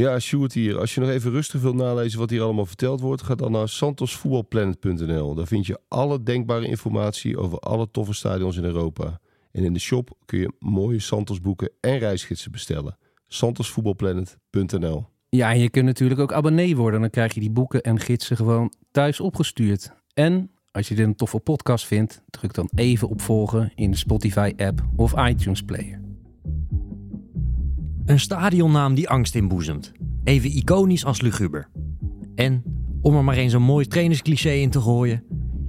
Ja, Sjoerd hier. Als je nog even rustig wilt nalezen wat hier allemaal verteld wordt, ga dan naar santosvoetbalplanet.nl. Daar vind je alle denkbare informatie over alle toffe stadions in Europa. En in de shop kun je mooie Santos boeken en reisgidsen bestellen. santosvoetbalplanet.nl Ja, en je kunt natuurlijk ook abonnee worden. Dan krijg je die boeken en gidsen gewoon thuis opgestuurd. En als je dit een toffe podcast vindt, druk dan even op volgen in de Spotify-app of iTunes-player. Een stadionnaam die angst inboezemt. Even iconisch als luguber. En, om er maar eens een mooi trainerscliché in te gooien...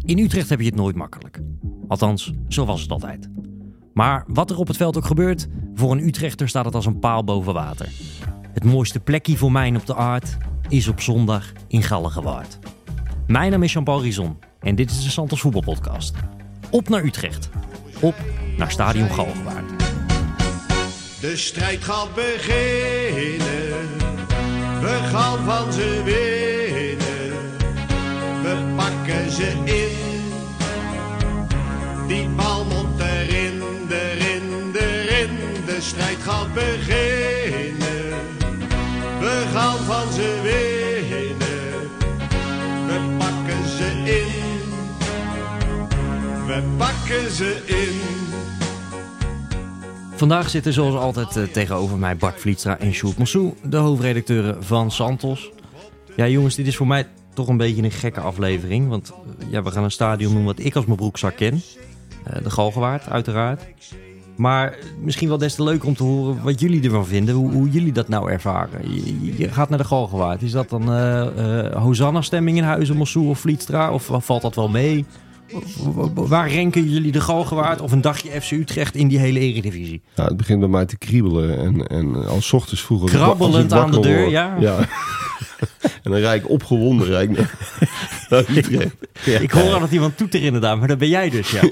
in Utrecht heb je het nooit makkelijk. Althans, zo was het altijd. Maar wat er op het veld ook gebeurt... voor een Utrechter staat het als een paal boven water. Het mooiste plekje voor mij op de aard... is op zondag in Galgenwaard. Mijn naam is Jean-Paul Rizon en dit is de Santos Voetbalpodcast. Op naar Utrecht. Op naar Stadion Galgenwaard. De strijd gaat beginnen. We gaan van ze winnen. We pakken ze in. Die bal moet erin, erin, erin. De strijd gaat beginnen. We gaan van ze winnen. We pakken ze in. We pakken ze in. Vandaag zitten zoals altijd eh, tegenover mij Bart Vlietstra en Sjoerd Massou, de hoofdredacteuren van Santos. Ja jongens, dit is voor mij toch een beetje een gekke aflevering, want eh, ja, we gaan een stadion doen wat ik als mijn broekzak ken. Eh, de Galgenwaard, uiteraard. Maar misschien wel des te leuker om te horen wat jullie ervan vinden, hoe, hoe jullie dat nou ervaren. Je, gaat naar de Galgenwaard, is dat dan eh, Hosanna-stemming in Huizen, Massou of Vlietstra, of valt dat wel mee? Waar renken jullie de Galgenwaard of een dagje FC Utrecht in die hele eredivisie? Nou, het begint bij mij te kriebelen. En, en als 's ochtends vroeg... Krabbelend aan de deur, word- ja. en dan rijd ik opgewonden rijd ik naar, Utrecht. Ik hoor altijd iemand toeteren inderdaad, maar dat ben jij dus, ja.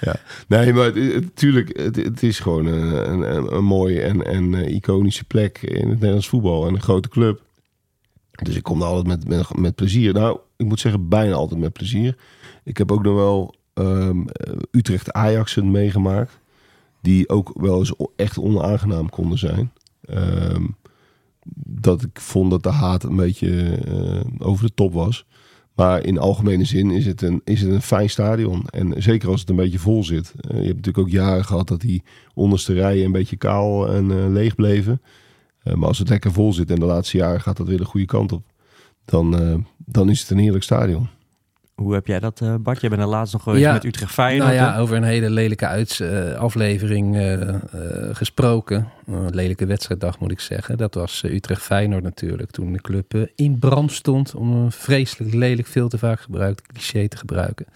Ja. Nee, maar natuurlijk, het, het is gewoon een, een, een, een mooie en, en eh, iconische plek in het Nederlands voetbal. En een grote club. Dus ik kom daar altijd met, met, met plezier. Nou, ik moet zeggen, bijna altijd met plezier. Ik heb ook nog wel ehm, eh, Utrecht-Ajaxen meegemaakt. Die ook wel eens echt onaangenaam konden zijn. Ehm, dat ik vond dat de haat een beetje eh, over de top was. Maar in algemene zin is het, een, is het een fijn stadion. En zeker als het een beetje vol zit. Eh, je hebt natuurlijk ook jaren gehad dat die onderste rijen een beetje kaal en leeg bleven. Maar als het lekker vol zit en de laatste jaren gaat dat weer de goede kant op. Dan, dan is het een heerlijk stadion. Hoe heb jij dat, eh, Bart? Jij bent er laatst nog geweest Ja, met Utrecht Feyenoord. Nou ja, hè? over een hele lelijke uits, eh, aflevering eh, gesproken. Een lelijke wedstrijddag moet ik zeggen. Dat was eh, Utrecht-Feyenoord natuurlijk. Toen de club in brand stond. Om een vreselijk lelijk, veel te vaak gebruikt cliché te gebruiken.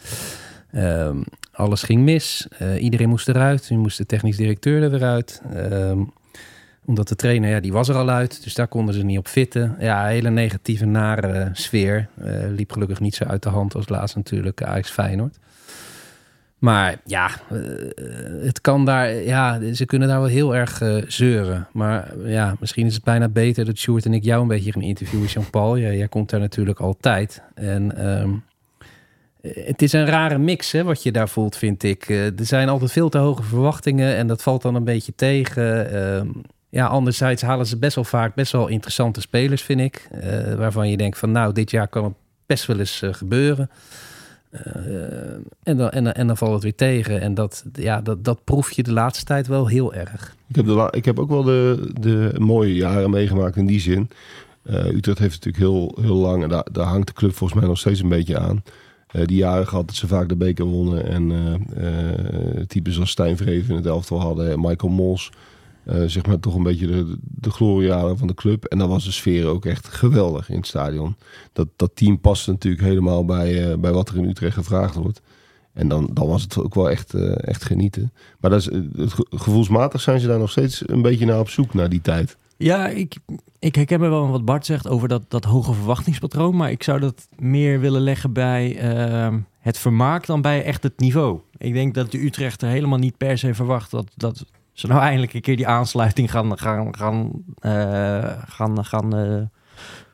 Ehm, alles ging mis. Eh, iedereen moest eruit. Nu moest de technisch directeur er weer uit. Ehm, omdat de trainer, ja, die was er al uit. Dus daar konden ze niet op fitten. Ja, hele negatieve, nare sfeer. Eh, liep gelukkig niet zo uit de hand als laatst natuurlijk Ajax Feyenoord. Maar ja, eh, het kan daar, ja, ze kunnen daar wel heel erg eh, zeuren. Maar ja, misschien is het bijna beter dat Sjoerd en ik jou een beetje gaan interviewen, Jean-Paul. Ja, jij komt daar natuurlijk altijd. En ehm, eh, het is een rare mix, hè, wat je daar voelt, vind ik. Eh, er zijn altijd veel te hoge verwachtingen en dat valt dan een beetje tegen. Ehm, ja, anderzijds halen ze best wel vaak best wel interessante spelers, vind ik. eh, waarvan je denkt van, nou, dit jaar kan het best wel eens eh, gebeuren. Eh, en, dan, en, en dan valt het weer tegen. En dat, ja, dat, dat proef je de laatste tijd wel heel erg. Ik heb, de, ik heb ook wel de, de mooie jaren meegemaakt in die zin. Utrecht heeft natuurlijk heel, heel lang, en daar, daar hangt de club volgens mij nog steeds een beetje aan. Die jaren gehad dat ze vaak de beker wonnen. En eh eh, types als Stijn Vreven in het elftal hadden. Michael Mols. Eh, zeg maar toch een beetje de, de gloriejaren van de club. En dan was de sfeer ook echt geweldig in het stadion. Dat, dat team past natuurlijk helemaal bij, eh, bij wat er in Utrecht gevraagd wordt. En dan, dan was het ook wel echt, eh, echt genieten. Maar dat is, gevoelsmatig zijn ze daar nog steeds een beetje naar op zoek naar die tijd. Ja, ik, ik herken me wel wat Bart zegt over dat, dat hoge verwachtingspatroon. Maar ik zou dat meer willen leggen bij ehm, het vermaak dan bij echt het niveau. Ik denk dat de Utrechter helemaal niet per se verwacht dat, dat ze nou eindelijk een keer die aansluiting gaan, gaan, gaan, eh, gaan, gaan, eh,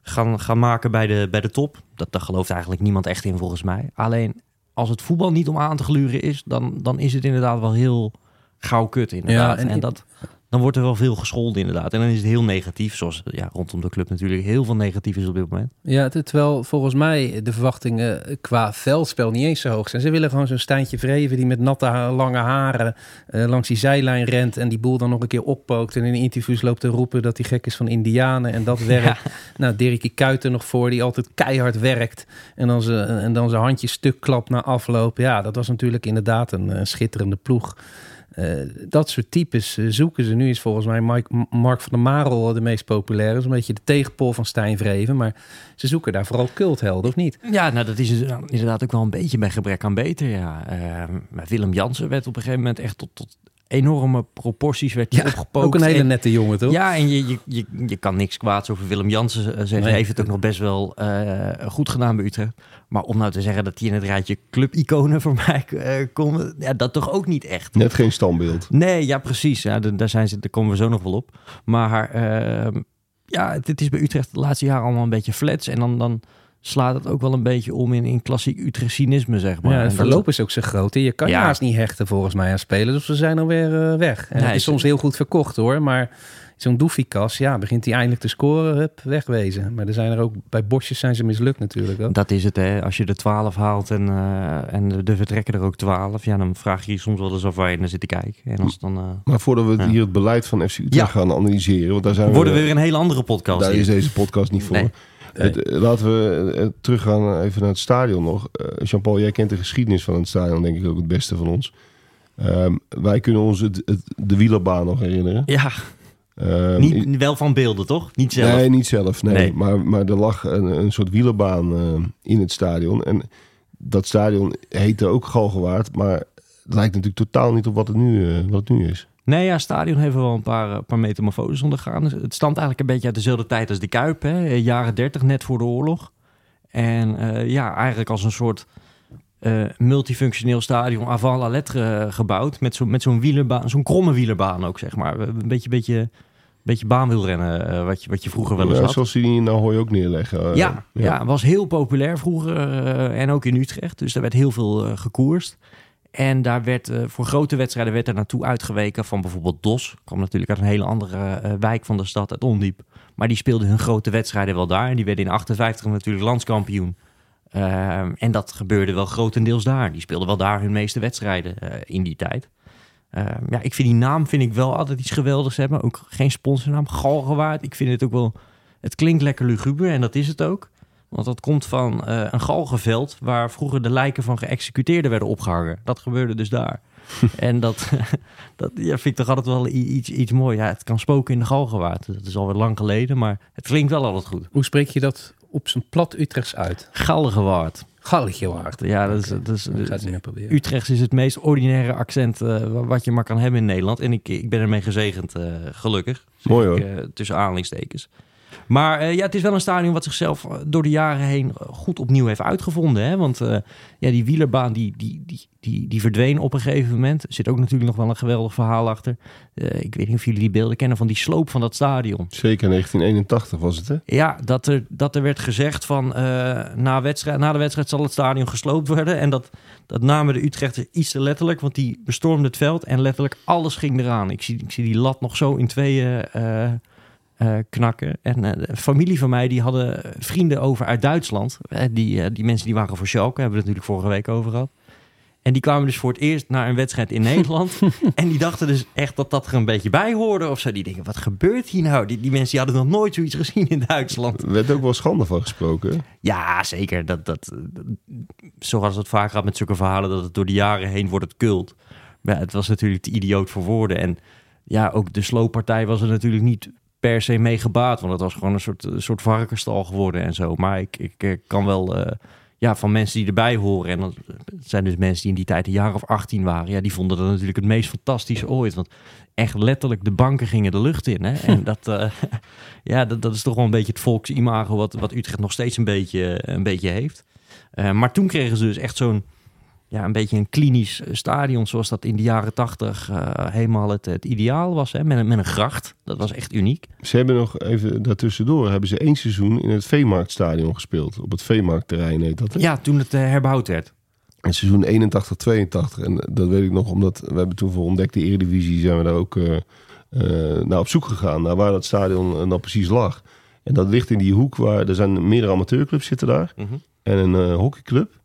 gaan, gaan maken bij de, bij de top. Dat, daar gelooft eigenlijk niemand echt in volgens mij. Alleen als het voetbal niet om aan te gluren is, dan, dan is het inderdaad wel heel gauw kut inderdaad. Ja, en en, ik- dat, dan wordt er wel veel gescholden inderdaad. En dan is het heel negatief, zoals ja, rondom de club natuurlijk heel veel negatief is op dit moment. Ja, terwijl volgens mij de verwachtingen qua veldspel niet eens zo hoog zijn. Ze willen gewoon zo'n Stijntje Vreven die met natte lange haren eh, langs die zijlijn rent en die boel dan nog een keer oppookt en in interviews loopt te roepen dat hij gek is van Indianen en dat werkt. Nou, Dirkie Kuiten nog voor die altijd keihard werkt en dan zijn en dan zijn handje stuk klapt na afloop. Ja, dat was natuurlijk inderdaad een, eh, schitterende ploeg. Eh, dat soort types eh, zoeken ze. Nu is volgens mij Mark van der Marel de meest populaire. Is een beetje de tegenpol van Stijn Vreven. Maar ze zoeken daar vooral culthelden, of niet? Ja, nou dat is dus, nou, inderdaad ook wel een beetje bij gebrek aan beter. Ja. Eh, Willem Jansen werd op een gegeven moment echt tot, tot enorme proporties werd hij opgepookt. ook een hele En- nette jongen, toch? Ja, en je, je, je, je kan niks kwaads over Willem Jansen eh, zeggen. Nee. Hij heeft het ook nog best wel eh, goed gedaan bij Utrecht. Maar om nou te zeggen dat hij in het rijtje clubiconen voor mij eh komt, ja, dat toch ook niet echt. Net geen standbeeld. Nee, ja, precies. Ja, da- daar, zijn ze, daar komen we zo nog wel op. Maar ehm, ja, het, het is bij Utrecht de laatste jaren allemaal een beetje flats. En dan, dan slaat het ook wel een beetje om in, in klassiek Utrecht cynisme, zeg maar. Ja, En het verloop is ook zo groot. hè. Je kan Ja. haast niet hechten volgens mij aan spelers. Of ze zijn alweer eh, weg. En Nee, het is soms heel goed verkocht hoor. Maar zo'n Doefikas, ja, begint hij eindelijk te scoren. Hup, wegwezen. Maar er zijn er ook, bij Bosjes zijn ze mislukt natuurlijk. Ook. Dat is het, hè. Als je er 12 haalt en, eh, en de- er vertrekken er ook 12, ja, dan vraag je je soms wel eens af waar je naar zit te kijken. En als dan, eh, Maar voordat we Ja. hier het beleid van FC Utrecht Ja. gaan analyseren, want daar zijn worden we we, weer een hele andere podcast. daar hier. is deze podcast niet voor. Nee. Het, eh, laten we eh, teruggaan even naar het stadion nog. Eh, Jean-Paul, jij kent de geschiedenis van het stadion denk ik ook het beste van ons. Ehm, wij kunnen ons het, het- de wielerbaan nog herinneren. Ja, Ehm, niet, wel van beelden, toch? Niet zelf. Nee, niet zelf. Nee. Nee. Maar, maar er lag een, een soort wielerbaan in het stadion. En dat stadion heette ook Galgenwaard. Maar het lijkt natuurlijk totaal niet op wat het nu, wat het nu is. Nee, ja, het stadion heeft wel een paar, eh, paar metamorfoses ondergaan. Dus het stamt eigenlijk een beetje uit dezelfde tijd als de Kuip. Hè? eh, Jaren 30, net voor de oorlog. En eh, ja, eigenlijk als een soort multifunctioneel stadion avant la lettre gebouwd. Met zo'n met zo'n wielenbaan, zo'n kromme wielerbaan ook, zeg maar. Een beetje, beetje, beetje baanwielrennen, eh, wat, je, wat je vroeger wel eens Ja, had. zoals die in Ahoy ook neerleggen. Ja, ja. was heel populair vroeger en ook in Utrecht. Dus daar werd heel veel gekoerst. En daar werd eh, voor grote wedstrijden werd er naartoe uitgeweken van bijvoorbeeld DOS. Kwam natuurlijk uit een hele andere eh, wijk van de stad, uit Ondiep. Maar die speelden hun grote wedstrijden wel daar. En die werden in 58 natuurlijk landskampioen. Ehm, en dat gebeurde wel grotendeels daar. Die speelden wel daar hun meeste wedstrijden eh, in die tijd. Ehm, ja, ik vind die naam vind ik wel altijd iets geweldigs hebben. Ook geen sponsornaam, Galgenwaard. Ik vind het ook wel... Het klinkt lekker luguber en dat is het ook. Want dat komt van eh, een galgenveld waar vroeger de lijken van geëxecuteerden werden opgehangen. Dat gebeurde dus daar. en dat, dat ja, vind ik toch altijd wel iets, iets mooi. Ja, het kan spoken in de galgenwaard. Dat is alweer lang geleden, maar het klinkt wel altijd goed. Hoe spreek je dat op zijn plat Utrechts uit? Galgenwaard. Galletje waard. Ja, dat is, dat is, Ik ga het niet meer proberen. Utrechts is het meest ordinaire accent eh, wa- wat je maar kan hebben in Nederland. En ik, ik ben ermee gezegend, eh, gelukkig. Mooi, ik, eh, tussen aanhalingstekens. Maar eh, ja, het is wel een stadion wat zichzelf eh, door de jaren heen eh, goed opnieuw heeft uitgevonden. Hè? Want ja, die wielerbaan die, die, die, die, die verdween op een gegeven moment. Er zit ook natuurlijk nog wel een geweldig verhaal achter. Ik weet niet of jullie die beelden kennen van die sloop van dat stadion. Zeker 1981 was het, hè? Ja, dat er, dat er werd gezegd van na, wedstrijd, na de wedstrijd zal het stadion gesloopt worden. En dat, dat namen de Utrechters iets te letterlijk, want die bestormden het veld en letterlijk alles ging eraan. Ik zie, ik zie die lat nog zo in tweeën eh, knakken. En eh, de familie van mij, die hadden vrienden over uit Duitsland. Eh, die, die mensen die waren voor Schalke, hebben we het natuurlijk vorige week over gehad. En die kwamen dus voor het eerst naar een wedstrijd in Nederland. en die dachten dus echt dat dat er een beetje bij hoorde of zo. Die denken, wat gebeurt hier nou? Die, die mensen die hadden nog nooit zoiets gezien in Duitsland. Er werd ook wel schande van gesproken. Ja, zeker. Dat, dat, dat- zoals het vaak gaat met zulke verhalen, dat het door de jaren heen wordt het cult. Maar ja, het was natuurlijk te idioot voor woorden. En ja, ook de slooppartij was er natuurlijk niet per se mee gebaat. Want het was gewoon een soort, een soort varkenstal geworden en zo. Maar ik, ik kan wel... eh, ja, van mensen die erbij horen. En dat zijn dus mensen die in die tijd een jaar of 18 waren. Ja, die vonden dat natuurlijk het meest fantastische ooit. Want echt letterlijk de banken gingen de lucht in. Hè? En dat, eh, ja, dat, dat is toch wel een beetje het volksimago wat, wat Utrecht nog steeds een beetje, een beetje heeft. Eh, maar toen kregen ze dus echt zo'n, ja, een beetje een klinisch stadion zoals dat in de jaren tachtig helemaal het, het ideaal was. Hè? Met, een, met een gracht. Dat was echt uniek. Ze hebben nog even daartussendoor hebben ze één seizoen in het Veemarktstadion gespeeld. Op het Veemarktterrein heet dat. hè? Ja, toen het eh, herbouwd werd. In seizoen 81, 82. En dat weet ik nog, omdat we hebben toen voor ontdekte Eredivisie zijn we daar ook eh, eh, naar op zoek gegaan naar waar dat stadion eh, nou precies lag. En dat ligt in die hoek waar er zijn meerdere amateurclubs zitten daar Mhm. en een eh, hockeyclub.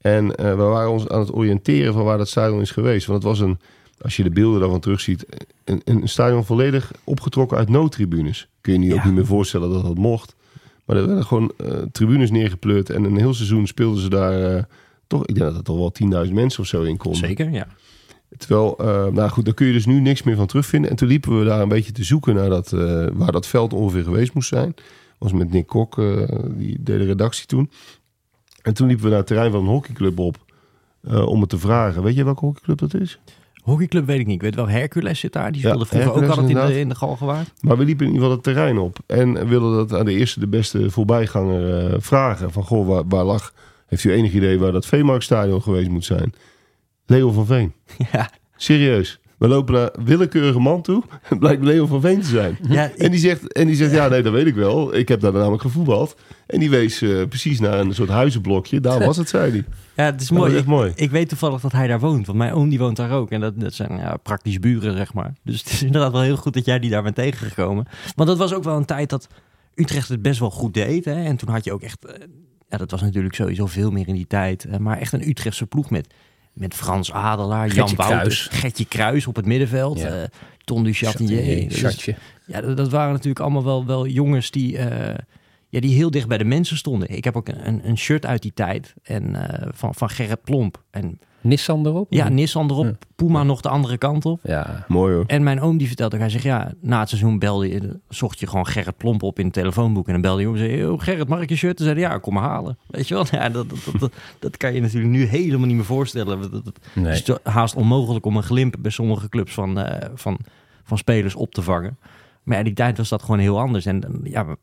En eh, we waren ons aan het oriënteren van waar dat stadion is geweest. Want het was een, als je de beelden daarvan terugziet, een, een stadion volledig opgetrokken uit noodtribunes. Kun je je ook niet meer voorstellen dat dat mocht. Maar er werden gewoon eh, tribunes neergepleurd. En een heel seizoen speelden ze daar eh, toch, ik denk dat er toch wel 10.000 mensen of zo in konden. Zeker, ja. Terwijl, eh, nou goed, daar kun je dus nu niks meer van terugvinden. En toen liepen we daar een beetje te zoeken naar dat, waar dat veld ongeveer geweest moest zijn. was met Nick Kok, die deed de redactie toen. En toen liepen we naar het terrein van een hockeyclub op. eh, om het te vragen. Weet je welke hockeyclub dat is? Hockeyclub weet ik niet. Ik weet wel, Hercules zit daar. Die Ja, speelde vroeger ook altijd in de, in de Galgenwaard. Maar we liepen in ieder geval het terrein op. En wilden dat aan de eerste de beste voorbijganger eh, vragen. Van, goh, waar, waar lag... Heeft u enig idee waar dat Veemarktstadion geweest moet zijn? Leo van Veen. Ja, Serieus. We lopen naar een willekeurige man toe. Het blijkt Leo van Veen te zijn. ja En die zegt, en die zegt ja, nee, dat weet ik wel. Ik heb daar namelijk gevoetbald. En die wees eh, precies naar een soort huizenblokje. Daar was het, zei hij. ja, het is Dat mooi. echt Ik, mooi. ik weet toevallig dat hij daar woont. Want mijn oom die woont daar ook. En dat, dat zijn ja, praktisch buren, zeg maar. Dus het is inderdaad wel heel goed dat jij die daar bent tegengekomen. Want dat was ook wel een tijd dat Utrecht het best wel goed deed. Hè? En toen had je ook echt... eh, ja, dat was natuurlijk sowieso veel meer in die tijd. eh, maar echt een Utrechtse ploeg met... Met Frans Adelaar, Jan Wouters, Kruis. Gertje Kruis op het middenveld. Ja. eh, Ton du Chatinier. Dus-. Ja, dat, dat waren natuurlijk allemaal wel, wel jongens die, eh, ja, die heel dicht bij de mensen stonden. Ik heb ook een, een, een shirt uit die tijd en, eh, van, van Gerrit Plomp. En Nissan erop? ja, Nissan erop, Ja. Puma nog de andere kant op. Ja. Mooi hoor. En mijn oom die vertelde ook, hij zegt ja, na het seizoen belde je, zocht je gewoon Gerrit Plomp op in het telefoonboek. En dan belde je om en zei, "Yo, Gerrit, mag ik je shirt? En zei hij, ja, kom maar halen. Weet je wel, ja, dat, dat, dat, dat, dat kan je natuurlijk nu helemaal niet meer voorstellen. Dat, dat, dat Nee. is haast onmogelijk om een glimp bij sommige clubs van, eh, van, van spelers op te vangen. Maar die tijd was dat gewoon heel anders. En eh, ja,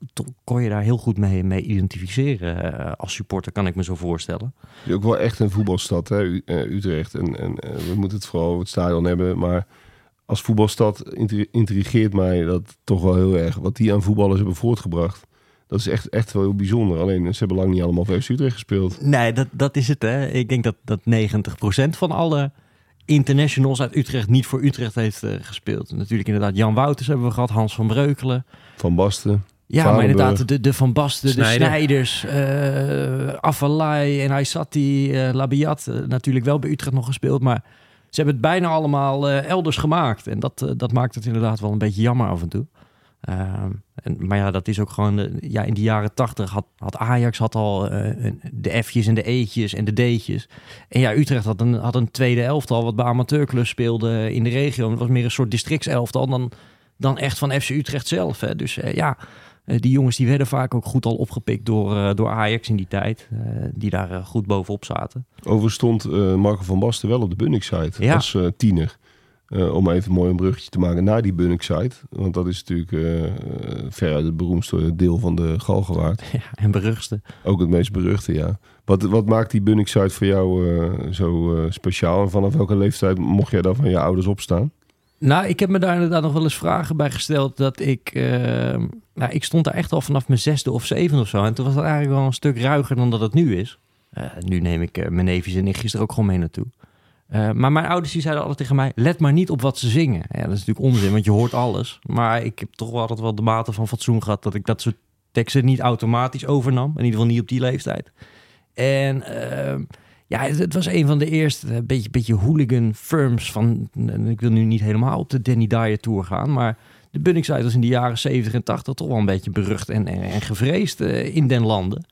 kon je daar heel goed mee, mee identificeren eh, als supporter, kan ik me zo voorstellen. Het is ook wel echt een voetbalstad, hè, U- eh, Utrecht. En, en we moeten het vooral over het stadion hebben. Maar als voetbalstad intri- intrigeert mij dat toch wel heel erg. Wat die aan voetballers hebben voortgebracht. Dat is echt, echt wel heel bijzonder. Alleen ze hebben lang niet allemaal voor FC Utrecht gespeeld. Nee, dat, dat is het. Hè. Ik denk dat, dat 90% van alle internationals uit Utrecht niet voor Utrecht heeft eh, gespeeld. Natuurlijk inderdaad, Jan Wouters hebben we gehad, Hans van Breukelen. Van Basten. Ja, maar inderdaad, de, de Van Basten, de Snijder. Snijders, eh Afalai en Aysati, eh Labiat, eh, natuurlijk wel bij Utrecht nog gespeeld, maar ze hebben het bijna allemaal elders gemaakt. En dat, dat maakt het inderdaad wel een beetje jammer af en toe. Ehm, en, maar ja, dat is ook gewoon, eh, ja, in de jaren tachtig had, had Ajax had al eh, de F'jes en de E'tjes en de D'tjes. En ja, Utrecht had een, had een tweede elftal wat bij amateurclubs speelde in de regio. Het was meer een soort districtselftal dan, dan echt van FC Utrecht zelf. Hè. Dus eh, ja, die jongens die werden vaak ook goed al opgepikt door, door Ajax in die tijd. die daar goed bovenop zaten. Overigens stond eh, Marco van Basten wel op de Bunnik-site Ja. als tiener. Eh, om even mooi een bruggetje te maken naar die Bunnik-site. Want dat is natuurlijk eh, eh, veruit het beroemdste deel van de Galgenwaard. Ja, en beruchtste. Ook het meest beruchte, ja. Wat, wat maakt die Bunnik-site voor jou zo speciaal? En vanaf welke leeftijd mocht jij daar van je ouders opstaan? Nou, ik heb me daar inderdaad nog wel eens vragen bij gesteld. Dat ik, nou, ik stond daar echt al vanaf mijn zesde of zevende of zo. En toen was dat eigenlijk wel een stuk ruiger dan dat het nu is. Nu neem ik mijn neefjes en nichtjes er ook gewoon mee naartoe. Eh, maar mijn ouders die zeiden altijd tegen mij: let maar niet op wat ze zingen. Ja, dat is natuurlijk onzin, want je hoort alles. Maar ik heb toch wel altijd wel de mate van fatsoen gehad dat ik dat soort teksten niet automatisch overnam. In ieder geval niet op die leeftijd. En ehm, ja, het, was een van de eerste een beetje, beetje hooligan firms van... Ik wil nu niet helemaal op de Danny Dyer Tour gaan, maar... De Bunningside was in de jaren 70 en 80 toch wel een beetje berucht en, en, en gevreesd eh, in den landen.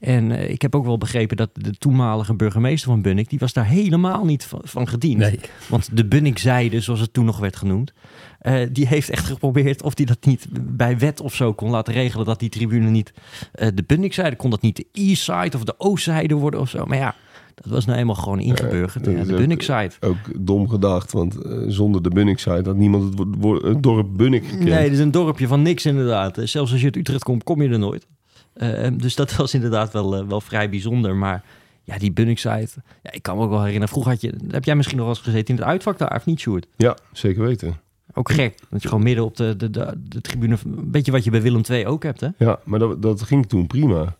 En eh, ik heb ook wel begrepen dat de toenmalige burgemeester van Bunnik... die was daar helemaal niet van, van gediend. Nee. Want de Bunnikzijde, zoals het toen nog werd genoemd... eh, die heeft echt geprobeerd of die dat niet bij wet of zo kon laten regelen... dat die tribune niet de Bunnikzijde... kon dat niet de Eastside of de Oostzijde worden of zo. Maar ja, dat was nou eenmaal gewoon ingeburgerd. ja, is de Bunnikzijde. Ook dom gedacht, want eh, zonder de Bunnik-site had niemand het, dorp Bunnik gekend. Nee, het is een dorpje van niks inderdaad. Eh, Zelfs als je uit Utrecht komt, kom je er nooit. Eh, dus dat was inderdaad wel, wel vrij bijzonder. Maar ja, die Bunningside, ja, ik kan me ook wel herinneren. Vroeger had je, heb jij misschien nog wel eens gezeten in het uitvak daar, of niet, Sjoerd? Ja, zeker weten. Ook gek. Dat je gewoon midden op de, de, de, de tribune, een beetje wat je bij Willem II ook hebt, hè? Ja, maar dat, dat ging toen prima.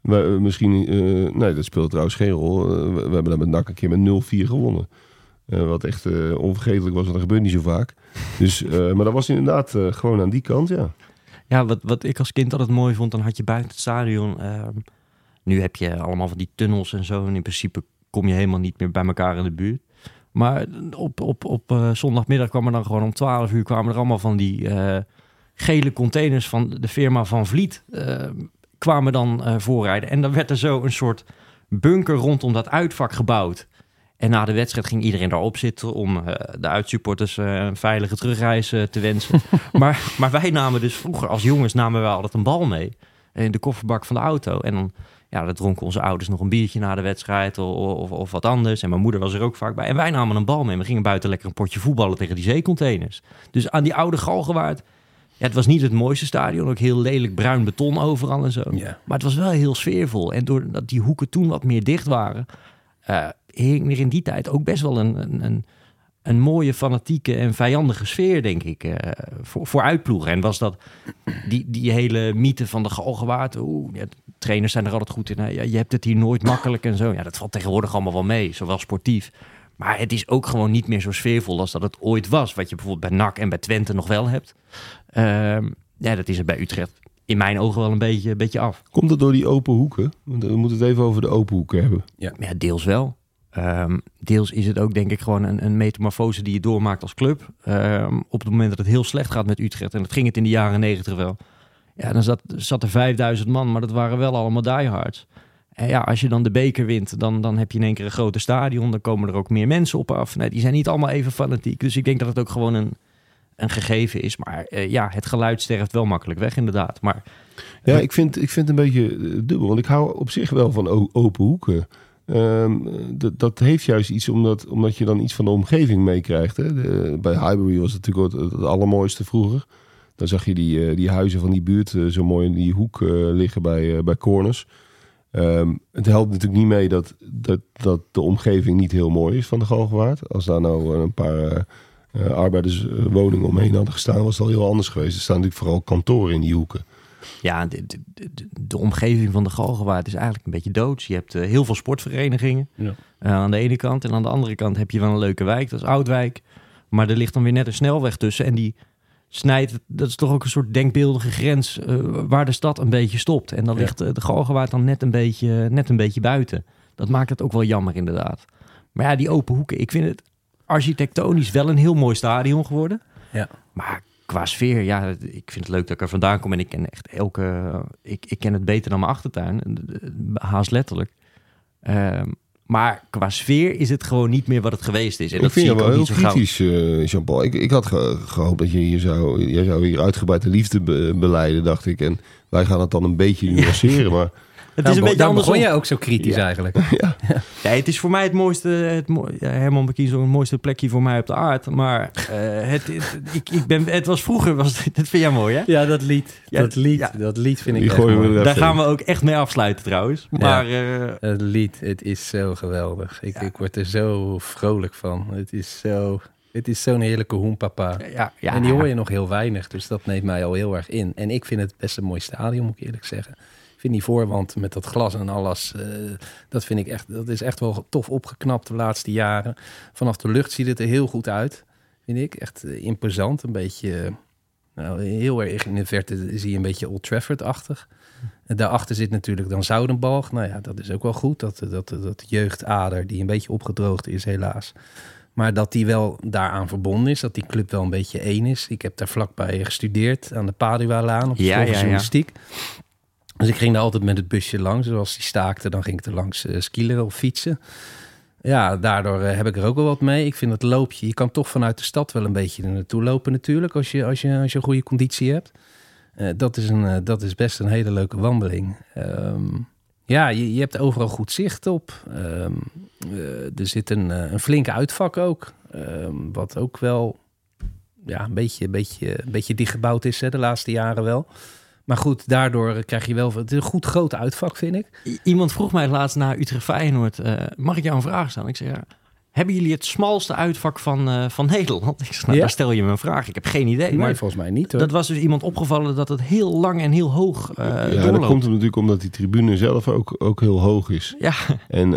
We, eh, misschien, eh, nee, dat speelde trouwens geen rol. Eh, we, hebben daar met NAC een keer met 0-4 gewonnen. Wat echt onvergetelijk was, want dat gebeurt niet zo vaak. Dus, maar dat was inderdaad gewoon aan die kant, ja. Ja, wat, wat ik als kind altijd mooi vond, dan had je buiten het stadion. ehm, nu heb je allemaal van die tunnels en zo. En in principe kom je helemaal niet meer bij elkaar in de buurt. Maar op, op, op zondagmiddag kwam er dan gewoon om 12 uur kwamen er allemaal van die gele containers van de firma Van Vliet. Kwamen dan eh, voorrijden. En dan werd er zo een soort bunker rondom dat uitvak gebouwd. En na de wedstrijd ging iedereen daarop zitten om eh, de uitsupporters eh, een veilige terugreis te wensen. maar, maar wij namen dus vroeger als jongens namen wij altijd een bal mee in de kofferbak van de auto. En dan, ja, dan dronken onze ouders nog een biertje na de wedstrijd of, of, of wat anders. En mijn moeder was er ook vaak bij. En wij namen een bal mee. We gingen buiten lekker een potje voetballen tegen die zeecontainers. Dus aan die oude Galgenwaard. Ja, het was niet het mooiste stadion. Ook heel lelijk bruin beton overal en zo. Ja. Maar het was wel heel sfeervol. En doordat die hoeken toen wat meer dicht waren... eh hing er in die tijd ook best wel een, een, een, een mooie, fanatieke en vijandige sfeer, denk ik, eh, voor, voor uitploegen. En was dat die, die hele mythe van de Galgenwaard... Oeh, ja, trainers zijn er altijd goed in. hè. Ja, je hebt het hier nooit makkelijk en zo. Ja, dat valt tegenwoordig allemaal wel mee, zowel sportief. Maar het is ook gewoon niet meer zo sfeervol als dat het ooit was. Wat je bijvoorbeeld bij NAC en bij Twente nog wel hebt. Ehm, ja, dat is er bij Utrecht in mijn ogen wel een beetje, een beetje af. Komt het door die open hoeken? Want We moeten het even over de open hoeken hebben. Ja, deels wel. Ehm, deels is het ook denk ik gewoon een, een metamorfose die je doormaakt als club. Ehm, op het moment dat het heel slecht gaat met Utrecht, en dat ging het in de jaren negentig wel. Ja, dan zat, zat er 5000 man, maar dat waren wel allemaal diehards. En ja, als je dan de beker wint, dan, dan heb je in één keer een groter stadion. Dan komen er ook meer mensen op af. Nee, die zijn niet allemaal even fanatiek. Dus ik denk dat het ook gewoon een, een gegeven is. Maar eh, ja, het geluid sterft wel makkelijk weg inderdaad. Maar Ja, ik vind, ik vind het een beetje eh, dubbel. Want ik hou op zich wel van open hoeken. Ehm, dat, dat heeft juist iets omdat, omdat je dan iets van de omgeving meekrijgt. Bij Highbury was het natuurlijk het, het allermooiste vroeger. Dan zag je die, eh, die huizen van die buurt eh, zo mooi in die hoek eh, liggen bij, eh, bij corners. Ehm, het helpt natuurlijk niet mee dat, dat, dat de omgeving niet heel mooi is van de Galgenwaard. Als daar nou een paar eh, eh, arbeiderswoningen omheen hadden gestaan, was het al heel anders geweest. Er staan natuurlijk vooral kantoren in die hoeken. Ja, de, de, de, de omgeving van de Galgenwaard is eigenlijk een beetje doods. Je hebt eh, heel veel sportverenigingen Ja. aan de ene kant. En aan de andere kant heb je wel een leuke wijk, dat is Oudwijk. Maar er ligt dan weer net een snelweg tussen. En die snijdt, dat is toch ook een soort denkbeeldige grens eh, waar de stad een beetje stopt. En dan Ja. ligt eh, de Galgenwaard dan net een, beetje, net een beetje buiten. Dat maakt het ook wel jammer inderdaad. Maar ja, die open hoeken. Ik vind het architectonisch wel een heel mooi stadion geworden. Ja. Maar qua sfeer, ja, ik vind het leuk dat ik er vandaan kom. En ik ken echt elke... Ik, ik ken het beter dan mijn achtertuin. Haast letterlijk. Ehm, maar qua sfeer is het gewoon niet meer wat het geweest is. En ik dat vind je ik wel heel kritisch, eh, Jean-Paul. Ik, ik had ge- gehoopt dat je hier zou, jij zou hier uitgebreid de liefde be- beleiden, dacht ik. En wij gaan het dan een beetje nuanceren, maar is een beetje Dan begon jij ook zo kritisch eigenlijk. Ja, het is voor mij het mooiste, het mo ja, Herman Bekies het mooiste plekje voor mij op de aard. Maar eh, het, het, ik, ik ben, het was vroeger, was, dat vind jij mooi hè? Ja, dat lied. Ja, dat, lied ja. dat lied vind ik Die echt gooien we mooi. Daar gaan we ook echt mee afsluiten trouwens. Maar eh, Het lied, het is zo geweldig. Ik, ik word er zo vrolijk van. Het is zo... Het is zo'n heerlijke hoenpapa. ja, ja, en die hoor je nog heel weinig, dus dat neemt mij al heel erg in. En ik vind het best een mooi stadion, moet ik eerlijk zeggen. Vind die voorwand met dat glas en alles, eh, dat vind ik echt, dat is echt wel tof opgeknapt de laatste jaren. Vanaf de lucht ziet het er heel goed uit, vind ik. Echt eh, imposant, een beetje, eh, nou, heel erg in de verte zie je een beetje Old Trafford-achtig. En daarachter zit natuurlijk dan Zoudenbalg. Nou ja, dat is ook wel goed, dat, dat, dat jeugdader die een beetje opgedroogd is helaas. Maar dat die wel daaraan verbonden is. Dat die club wel een beetje één is. Ik heb daar vlakbij gestudeerd aan de Padua-laan op de Ja, ja, ja. Dus ik ging daar altijd met het busje langs. Dus als die staakte, dan ging ik er langs eh skileren of fietsen. Ja, daardoor eh, heb ik er ook wel wat mee. Ik vind het loopje, je kan toch vanuit de stad wel een beetje er naartoe lopen natuurlijk. Als je, als je, als je een goede conditie hebt. Eh, dat, is een, dat is best een hele leuke wandeling. Ehm, ja, je, je hebt overal goed zicht op. Ehm, eh, er zit een, een flinke uitvak ook. Ehm, wat ook wel ja, een, beetje, een, beetje, een beetje dichtgebouwd is hè, de laatste jaren wel. Maar goed, daardoor krijg je wel... Het is een goed groot uitvak, vind ik. I- Iemand vroeg mij laatst na Utrecht Feyenoord, eh, mag ik jou een vraag stellen? Ik zei, ja, hebben jullie het smalste uitvak van, eh, van Nederland? Ik zei, nou, Ja? daar stel je me een vraag. Ik heb geen idee. Nee, maar volgens mij niet hoor. dat was dus iemand opgevallen dat het heel lang en heel hoog eh ja, dat komt natuurlijk omdat die tribune zelf ook, ook heel hoog is. Ja, En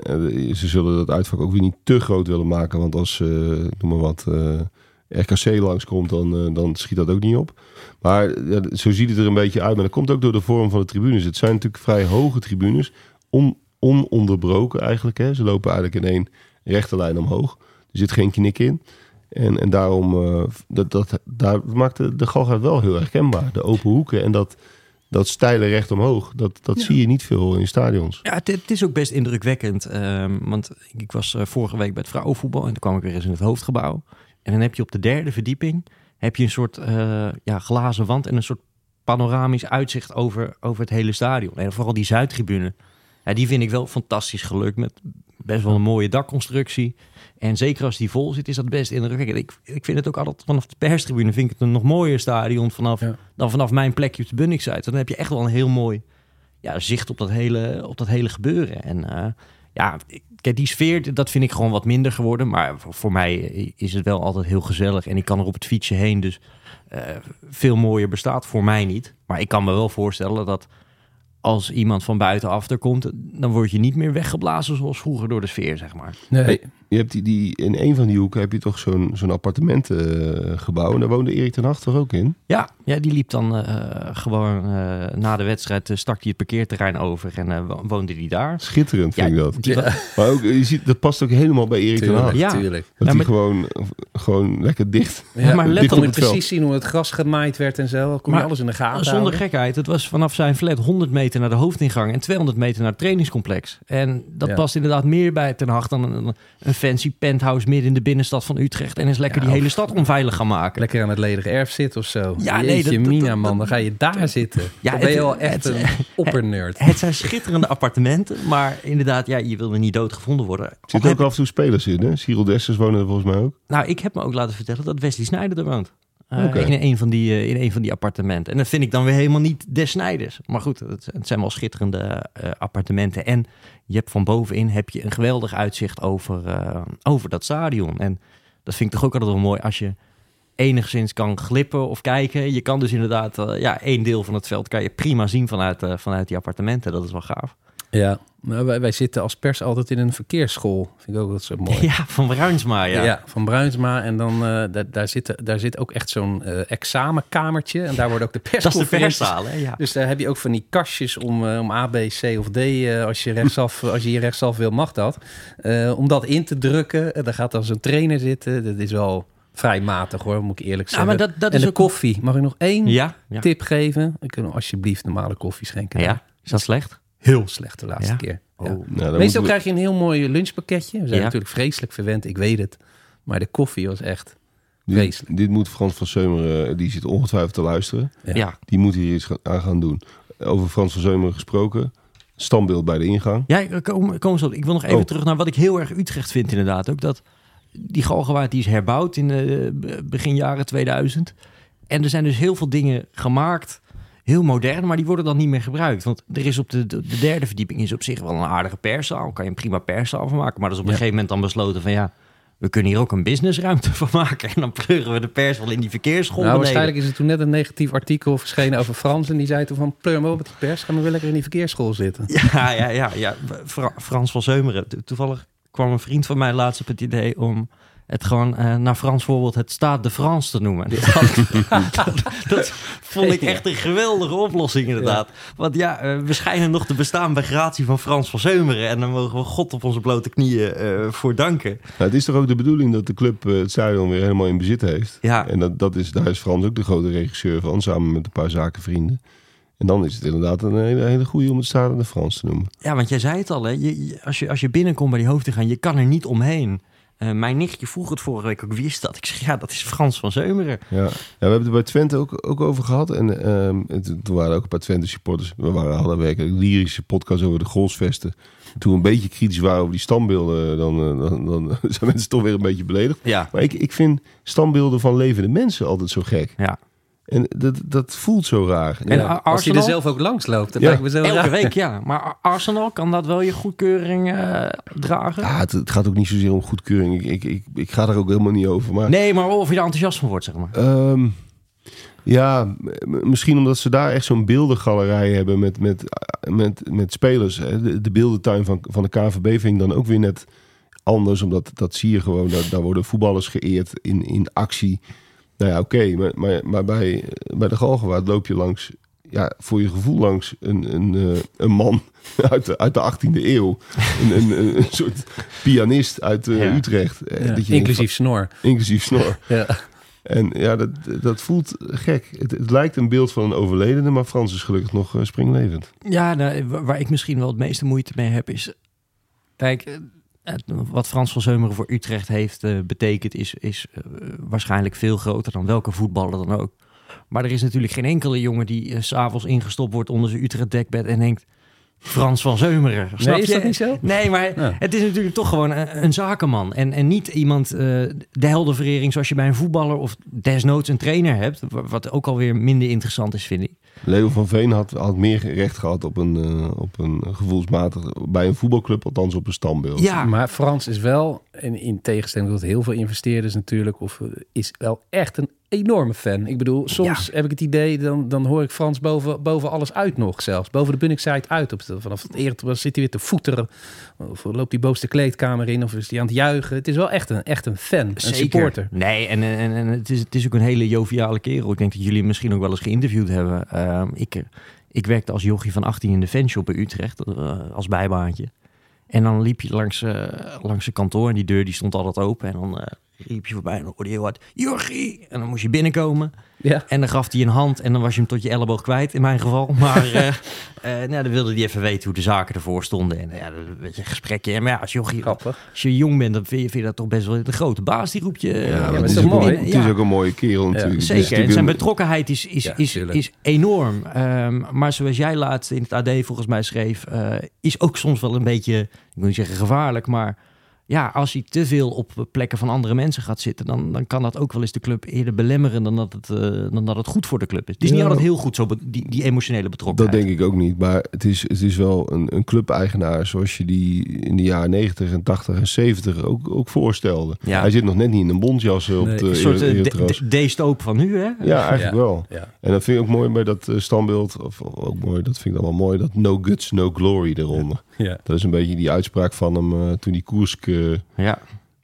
ze zullen dat uitvak ook weer niet te groot willen maken. Want als, eh, noem maar wat, eh, RKC langskomt, dan, eh, dan schiet dat ook niet op. Maar ja, zo ziet het er een beetje uit. Maar dat komt ook door de vorm van de tribunes. Het zijn natuurlijk vrij hoge tribunes. On, ononderbroken eigenlijk. Hè. Ze lopen eigenlijk in één rechte lijn omhoog. Er zit geen knik in. En, en daarom eh, dat, dat, daar maakt de, de Galgenwaard wel heel herkenbaar. De open hoeken en dat, dat steile recht omhoog. Dat, dat zie je niet veel in stadions. Ja, het, het is ook best indrukwekkend. ehm, want ik was eh, vorige week bij het vrouwenvoetbal en toen kwam ik weer eens in het hoofdgebouw. En dan heb je op de derde verdieping heb je een soort eh, ja, glazen wand en een soort panoramisch uitzicht over, over het hele stadion. En vooral die Zuidtribune. Ja, die vind ik wel fantastisch gelukt met best wel een mooie dakconstructie. En zeker als die vol zit, is dat best indrukwekkend. Ik, ik vind het ook altijd vanaf de perstribune vind ik het een nog mooier stadion vanaf, Ja. dan vanaf mijn plekje op de Bunningside. Dan heb je echt wel een heel mooi ja, zicht op dat hele, op dat hele gebeuren. En eh, ja, ik- kijk, die sfeer, dat vind ik gewoon wat minder geworden. Maar voor, mij is het wel altijd heel gezellig. En ik kan er op het fietsje heen, dus eh, veel mooier bestaat voor mij niet. Maar ik kan me wel voorstellen dat als iemand van buitenaf er komt, dan word je niet meer weggeblazen zoals vroeger door de sfeer, zeg maar. Nee. Hey, je hebt die, die, in een van die hoeken heb je toch zo'n zo'n appartementengebouw. en daar woonde Erik ten Hag toch ook in? Ja, ja die liep dan eh, gewoon eh, na de wedstrijd, eh, stak hij het parkeerterrein over en eh, wo- woonde die daar. Schitterend vind Ja, ik dat. die Maar ook, je ziet, dat past ook helemaal bij Erik ten Hag. Ja. tuurlijk. Dat Ja, hij gewoon, gewoon lekker dicht. Ja, maar let op precies zien hoe het gras gemaaid werd en zo. Kon je Maar alles in de gaten Zonder houden. gekheid, het was vanaf zijn flat 100 meter naar de hoofdingang en 200 meter naar het trainingscomplex. En dat Ja. past inderdaad meer bij Ten Hag dan een, een fancy penthouse midden in de binnenstad van Utrecht en is lekker Ja, die hele stad onveilig gaan maken. Lekker aan het ledige erf zitten of zo. Ja, Ja, nee, Jeetje, dat- Mina dat- man, dan ga je daar zitten. Ja, dan ben je het- wel echt het- een oppernerd. Het zijn schitterende appartementen, maar inderdaad, ja, je wil er niet doodgevonden worden. Er zitten Al ook heb- af en toe spelers in. Hè? Cyril Dessers wonen er volgens mij ook. Nou, ik heb me ook laten vertellen dat Wesley Snijder er woont. Eh, in, een van die, eh, in een van die appartementen. En dat vind ik dan weer helemaal niet des Snijders. Maar goed, het, het zijn wel schitterende eh, appartementen. En je hebt van bovenin heb je een geweldig uitzicht over, over dat stadion. En dat vind ik toch ook altijd wel mooi als je enigszins kan glippen of kijken. Je kan dus inderdaad ja, één deel van het veld kan je prima zien vanuit, vanuit die appartementen. Dat is wel gaaf. Ja, maar wij, wij zitten als pers altijd in een verkeersschool. Vind ik ook wat zo mooi. Ja, van Bruinsma, ja. Ja. van Bruinsma. En dan eh, daar, daar, zit, daar zit ook echt zo'n eh, examenkamertje. En daar wordt ook de Dat is de persconferenties. perszaal, hè? Ja. Dus daar heb je ook van die kastjes om, eh, om A, B, C of D. als, je rechtsaf, als je hier rechtsaf wil, mag dat. Om dat in te drukken. En daar gaat dan zo'n trainer zitten. Dat is wel vrij matig hoor, moet ik eerlijk Ja, zeggen. maar dat, dat en is de ook... koffie. Mag ik nog één Ja, ja. tip geven? Ik kan alsjeblieft normale koffie schenken. ja. Is dat slecht? Heel slecht de laatste Ja? keer. Ja. Nou, Meestal we- krijg je een heel mooi lunchpakketje. We zijn Ja. natuurlijk vreselijk verwend, ik weet het. Maar de koffie was echt dit, vreselijk. dit moet Frans van Seumeren, eh, die zit ongetwijfeld te luisteren. Ja. ja. Die moet hier iets aan gaan doen. Over Frans van Seumeren gesproken. Standbeeld bij de ingang. Ja, ik- kom, kom zo. Ik wil nog even Oh. terug naar wat ik heel erg Utrecht vind inderdaad. Ook dat die Galgenwaard die is herbouwd in de begin jaren 2000. En er zijn dus heel veel dingen gemaakt, heel modern, maar die worden dan niet meer gebruikt. Want er is op de, de, de derde verdieping is op zich wel een aardige perszaal. Kan je een prima perszaal van maken. Maar dat is op een Ja. gegeven moment dan besloten van ja, we kunnen hier ook een businessruimte van maken. En dan pleuren we de pers wel in die verkeersschool Nou, waarschijnlijk is er toen net een negatief artikel verschenen over Frans. En die zei toen van, pleur maar op met die pers. Gaan we wel lekker in die verkeersschool zitten. Ja, ja, ja, ja. Fra- Frans van Zeumeren. To- Toevallig kwam een vriend van mij laatst op het idee om het gewoon eh, naar Frans voorbeeld het Staat de France te noemen. Dat, dat, dat vond ik echt een geweldige oplossing inderdaad. Want ja, eh, we schijnen nog te bestaan bij gratie van Frans van Zeumeren. En daar mogen we God op onze blote knieën eh, voor danken. Nou, het is toch ook de bedoeling dat de club het stadion weer helemaal in bezit heeft. Ja. En dat, dat is, daar is Frans ook de grote regisseur van, samen met een paar zakenvrienden. En dan is het inderdaad een hele, hele goede om het stadion de Frans te noemen. Ja, want jij zei het al, hè? Je, je- als, je, als je binnenkomt bij die hoofdingang, je kan er niet omheen. Eh, mijn nichtje vroeg het vorige week ook, wie is dat? Ik zeg, ja, dat is Frans van Zeumeren. Ja. ja, we hebben het er bij Twente ook, ook over gehad. En ehm, het- toen waren ook een paar Twente supporters. We waren, hadden werkelijk een lyrische podcast over de golfsvesten. Toen we een beetje kritisch waren over die standbeelden, dan, eh, dan, dan zijn mensen toch weer een beetje beledigd. Ja, Maar ik, ik vind standbeelden van levende mensen altijd zo gek. ja. En dat, dat voelt zo raar. En Ja, als hij er zelf ook langs loopt. Dat Ja. lijkt me zo Elke raar. week, ja. Maar Ar- Arsenal, kan dat wel je goedkeuring eh, dragen? Ja, het, het gaat ook niet zozeer om goedkeuring. Ik, ik, ik, ik ga daar ook helemaal niet over. Maar Nee, maar of je er enthousiast van wordt, zeg maar. Ehm, ja, misschien omdat ze daar echt zo'n beeldengalerij hebben met, met, met, met spelers. Hè. De, de beeldentuin van, van de KVB vind ik dan ook weer net anders, omdat dat zie je gewoon. Daar, daar worden voetballers geëerd in, in actie. Nou ja, oké, maar, maar, maar bij, bij de Galgenwaard loop je langs, ja, voor je gevoel langs een, een, eh, een man uit de, uit de 18e eeuw. Een, een, een, een soort pianist uit eh, Ja. Utrecht. Eh, Ja, dat je inclusief snor. inclusief snor. Ja. En ja, dat, dat voelt gek. Het, het lijkt een beeld van een overledene, maar Frans is gelukkig nog springlevend. Ja, nou, wa- waar ik misschien wel het meeste moeite mee heb is... Kijk, wat Frans van Zeumeren voor Utrecht heeft eh, betekend... is, is eh, waarschijnlijk veel groter dan welke voetballer dan ook. Maar er is natuurlijk geen enkele jongen die s s'avonds ingestopt wordt onder zijn Utrecht dekbed... en denkt, Frans van Zeumeren. Snap Nee, is je? dat niet zo? Nee, maar Ja. het is natuurlijk toch gewoon een, een zakenman. En, en niet iemand, eh, de heldenverering zoals je bij een voetballer... of desnoods een trainer hebt. wa- Wat ook alweer minder interessant is, vind ik. Leo van Veen had, had meer recht gehad op een, eh, op een gevoelsmatig... bij een voetbalclub, althans op een standbeeld. Ja, Maar Frans is wel, en in tegenstelling tot heel veel investeerders natuurlijk, of is wel echt een enorme fan. Ik bedoel, soms heb ik het idee, dan, dan hoor ik Frans boven, boven alles uit nog zelfs. Boven de Bunningside uit. Op de, vanaf het eerder zit hij weer te voeteren. Of loopt hij bovenste kleedkamer in, of is hij aan het juichen. Het is wel echt een, echt een fan, een Zeker. supporter. Nee, en, en, en het, is, het is ook een hele joviale kerel. Ik denk dat jullie hem misschien ook wel eens geïnterviewd hebben. Ehm, ik, ik werkte als jochie van 18 in de fanshop in Utrecht, eh, als bijbaantje. En dan liep je langs, eh, langs zijn kantoor en die deur die stond altijd open. En dan eh, riep je voorbij en dan hoorde je heel hard, jochie! En dan moest je binnenkomen. Ja. En dan gaf hij een hand en dan was je hem tot je elleboog kwijt, in mijn geval. Maar eh, eh, nou, dan wilde hij even weten hoe de zaken ervoor stonden. En ja, dan werd je een gesprekje. Maar ja, als jochie, als je jong bent, dan vind je, vind je dat toch best wel de grote baas. Die roept je. eh, Ja, maar het is, ook, mooi? het Ja. is ook een mooie kerel natuurlijk. Dus Zeker, die en zijn betrokkenheid is, is, Ja, is, is enorm. Ehm, maar zoals jij laatst in het AD volgens mij schreef, eh, is ook soms wel een beetje, ik wil niet zeggen gevaarlijk, maar ja, als hij te veel op plekken van andere mensen gaat zitten, dan, dan kan dat ook wel eens de club eerder belemmeren dan dat het, eh, dan dat het goed voor de club is. Het is niet altijd heel goed zo, die, die emotionele Dat betrokkenheid. denk ik ook niet. Maar het is, het is wel een, een clubeigenaar zoals je die in de jaren 90 en 80 en 70 ook, ook voorstelde. Ja. Hij zit nog net niet in een bontjas op Nee, de Een soort eh, Ereterras. D- D-stoop van nu, hè? Ja, eigenlijk Ja. wel. Ja. En dat vind ik ook mooi bij dat eh, standbeeld. Of of ook mooi, dat vind ik dan wel mooi. Dat no guts, no glory eronder. Ja. Dat is een beetje die uitspraak van hem eh, toen die Koersk eh, Ja,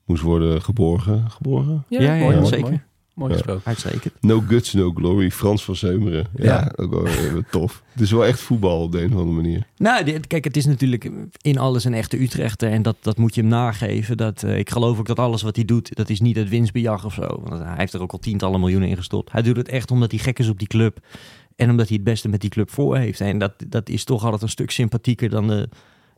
moest worden geborgen. Geborgen? Ja, ja, mooi, ja, zeker. Mooi, gesproken. uitstekend. No guts, no glory. Frans van Zeumeren. Ja, Ja. ook wel eh, tof. Het is wel echt voetbal op de een of andere manier. Nou, dit- kijk, het is natuurlijk in alles een echte Utrechter. En dat, dat moet je hem nageven. Dat, eh, ik geloof ook dat alles wat hij doet, dat is niet het winstbejag of zo. Want hij heeft er ook al tientallen miljoenen in gestopt. Hij doet het echt omdat hij gek is op die club. En omdat hij het beste met die club voor heeft. En dat, dat is toch altijd een stuk sympathieker dan de,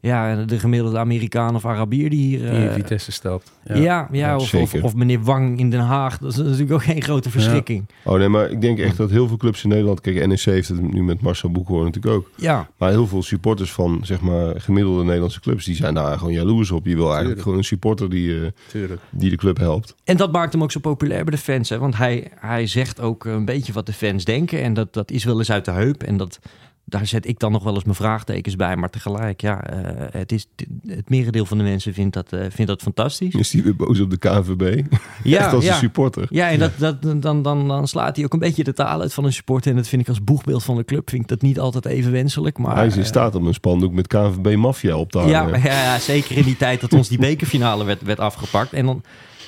ja, de gemiddelde Amerikaan of Arabier die hier... Die eh, in Vitesse stapt. ja, ja, Ja, of, of, meneer Wang in Den Haag. Dat is natuurlijk ook geen grote verschrikking. Oh nee, maar ik denk echt dat heel veel clubs in Nederland... Kijk, NEC heeft het nu met Marcel Boekhoorn natuurlijk ook. Ja, Maar heel veel supporters van, zeg maar, gemiddelde Nederlandse clubs... die zijn daar gewoon jaloers op. Je wil eigenlijk Tuurlijk. gewoon een supporter die, eh, die de club helpt. En dat maakt hem ook zo populair bij de fans. Hè? Want hij, hij zegt ook een beetje wat de fans denken. En dat, dat is wel eens uit de heup. En dat, daar zet ik dan nog wel eens mijn vraagtekens bij. Maar tegelijk, ja, eh, het, is, het merendeel van de mensen vindt dat, eh, vindt dat fantastisch. Is die weer boos op de KNVB? echt als ja. een supporter. Ja, en dat, dat, dan, dan, dan slaat hij ook een beetje de taal uit van een supporter. En dat vind ik als boegbeeld van de club vind ik dat niet altijd even wenselijk. Maar, Hij is in eh, staat om een spandoek met KNVB Mafia op te hangen. ja, maar ja, ja, zeker in die tijd dat ons die bekerfinale werd, werd afgepakt. En dan,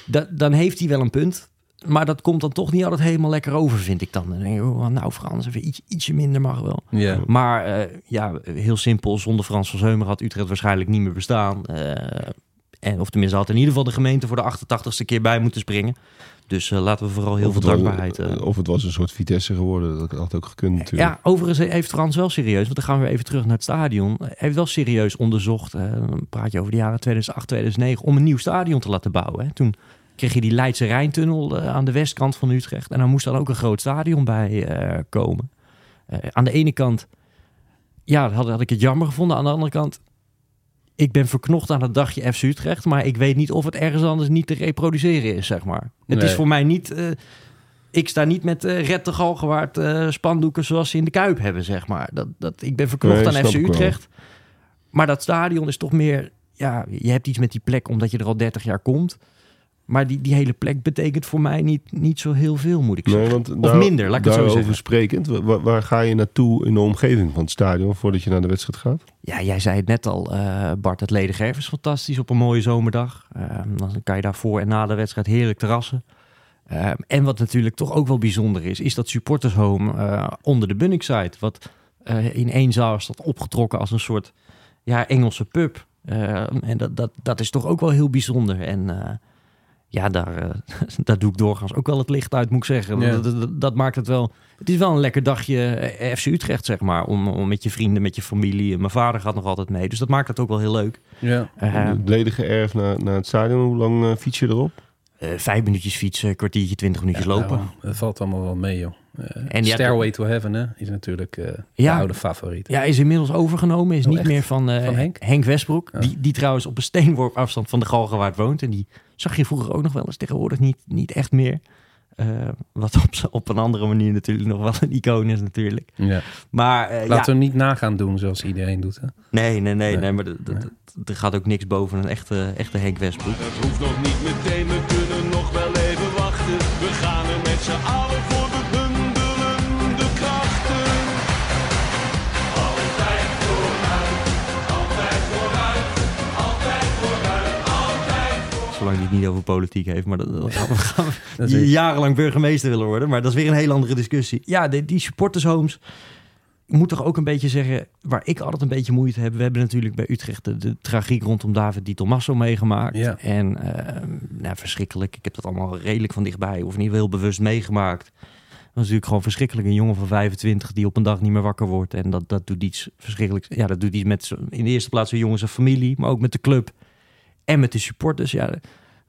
da- dan heeft hij wel een punt. Maar dat komt dan toch niet altijd helemaal lekker over, vind ik dan. Dan denk ik, oh, nou Frans, even iets, ietsje minder mag wel. Maar eh, ja, heel simpel. Zonder Frans van Zeumer had Utrecht waarschijnlijk niet meer bestaan. Eh, en, of tenminste had in ieder geval de gemeente voor de 88ste keer bij moeten springen. Dus eh, laten we vooral heel veel was- dankbaarheid... Of het was een soort Vitesse geworden. Dat had ook gekund natuurlijk. ja, overigens heeft Frans wel serieus, want dan gaan we weer even terug naar het stadion. Heeft wel serieus onderzocht, dan praat je over de jaren 2008, 2009, om een nieuw stadion te laten bouwen. Hè. Toen kreeg je die Leidse Rijntunnel eh, aan de westkant van Utrecht. En daar moest dan ook een groot stadion bij eh, komen. Eh, aan de ene kant, ja, had, had ik het jammer gevonden. Aan de andere kant, ik ben verknocht aan het dagje FC Utrecht. Maar ik weet niet of het ergens anders niet te reproduceren is, zeg maar. Het Nee. is voor mij niet... ik sta niet met eh Red de Galgenwaard spandoeken zoals ze in de Kuip hebben, zeg maar. Dat, dat, ik ben verknocht Nee, aan FC. Utrecht. Maar dat stadion is toch meer... Ja, je hebt iets met die plek omdat je er al 30 jaar komt. Maar die, die hele plek betekent voor mij niet, niet zo heel veel, moet ik Nee, zeggen. of minder, laat ik het zo daarover zeggen. sprekend, wa- waar, waar ga je naartoe in de omgeving van het stadion voordat je naar de wedstrijd gaat? Ja, jij zei het net al, eh, Bart. Het Ledengerf is fantastisch op een mooie zomerdag. Eh, dan kan je daar voor en na de wedstrijd heerlijk terrassen. Eh, en wat natuurlijk toch ook wel bijzonder is, is dat supportershome eh, onder de Bunningside. Wat eh, in één zaal staat opgetrokken als een soort ja, Engelse pub. Eh, en dat, dat, dat is toch ook wel heel bijzonder. En ja, daar, eh, daar doe ik doorgaans ook wel het licht uit, moet ik zeggen. Ja. Dat, dat, dat maakt het wel... Het is wel een lekker dagje eh, FC Utrecht, zeg maar. Om, om met je vrienden, met je familie. Mijn vader gaat nog altijd mee. Dus dat maakt het ook wel heel leuk. Ja. Eh, Het ledige erf naar, naar het stadion, hoe lang eh, fiets je erop? eh, vijf minuutjes fietsen, kwartiertje, twintig minuutjes Ja, lopen. nou, het valt allemaal wel mee, joh. Eh, En Stairway to Heaven hè, is natuurlijk eh, Ja. de oude favoriet. Ja, is inmiddels overgenomen. Is Oh, niet echt? meer van, eh, Van Henk? Westbroek. Die, die trouwens op een steenworp afstand van de Galgenwaard woont. En die zag je vroeger ook nog wel eens. Tegenwoordig niet, niet echt meer. Eh, wat op, op een andere manier natuurlijk nog wel een icoon is natuurlijk. Ja. Maar eh, ja, Laten we niet nagaan doen zoals iedereen doet. Hè. nee, nee, nee, Nee. nee. Maar er gaat ook niks boven een echte, echte Henk Westbroek. Het hoeft nog niet meteen, we kunnen nog wel even wachten. We gaan er met z'n allen voor hij het niet over politiek heeft. Maar dat, dat gaan we, Dat is- jarenlang burgemeester willen worden. Maar dat is weer een heel andere discussie. Ja, die, die supportershomes. Ik moet toch ook een beetje zeggen, waar ik altijd een beetje moeite heb. We hebben natuurlijk bij Utrecht de, de tragiek rondom David Di Tommaso meegemaakt. Ja. En eh, nou, verschrikkelijk. Ik heb dat allemaal redelijk van dichtbij, of niet heel bewust meegemaakt. Dat is natuurlijk gewoon verschrikkelijk. Een jongen van 25 die op een dag niet meer wakker wordt. En dat, dat doet iets verschrikkelijks. Ja, dat doet iets met in de eerste plaats zijn jongens en familie, maar ook met de club. En met de supporters. Ja,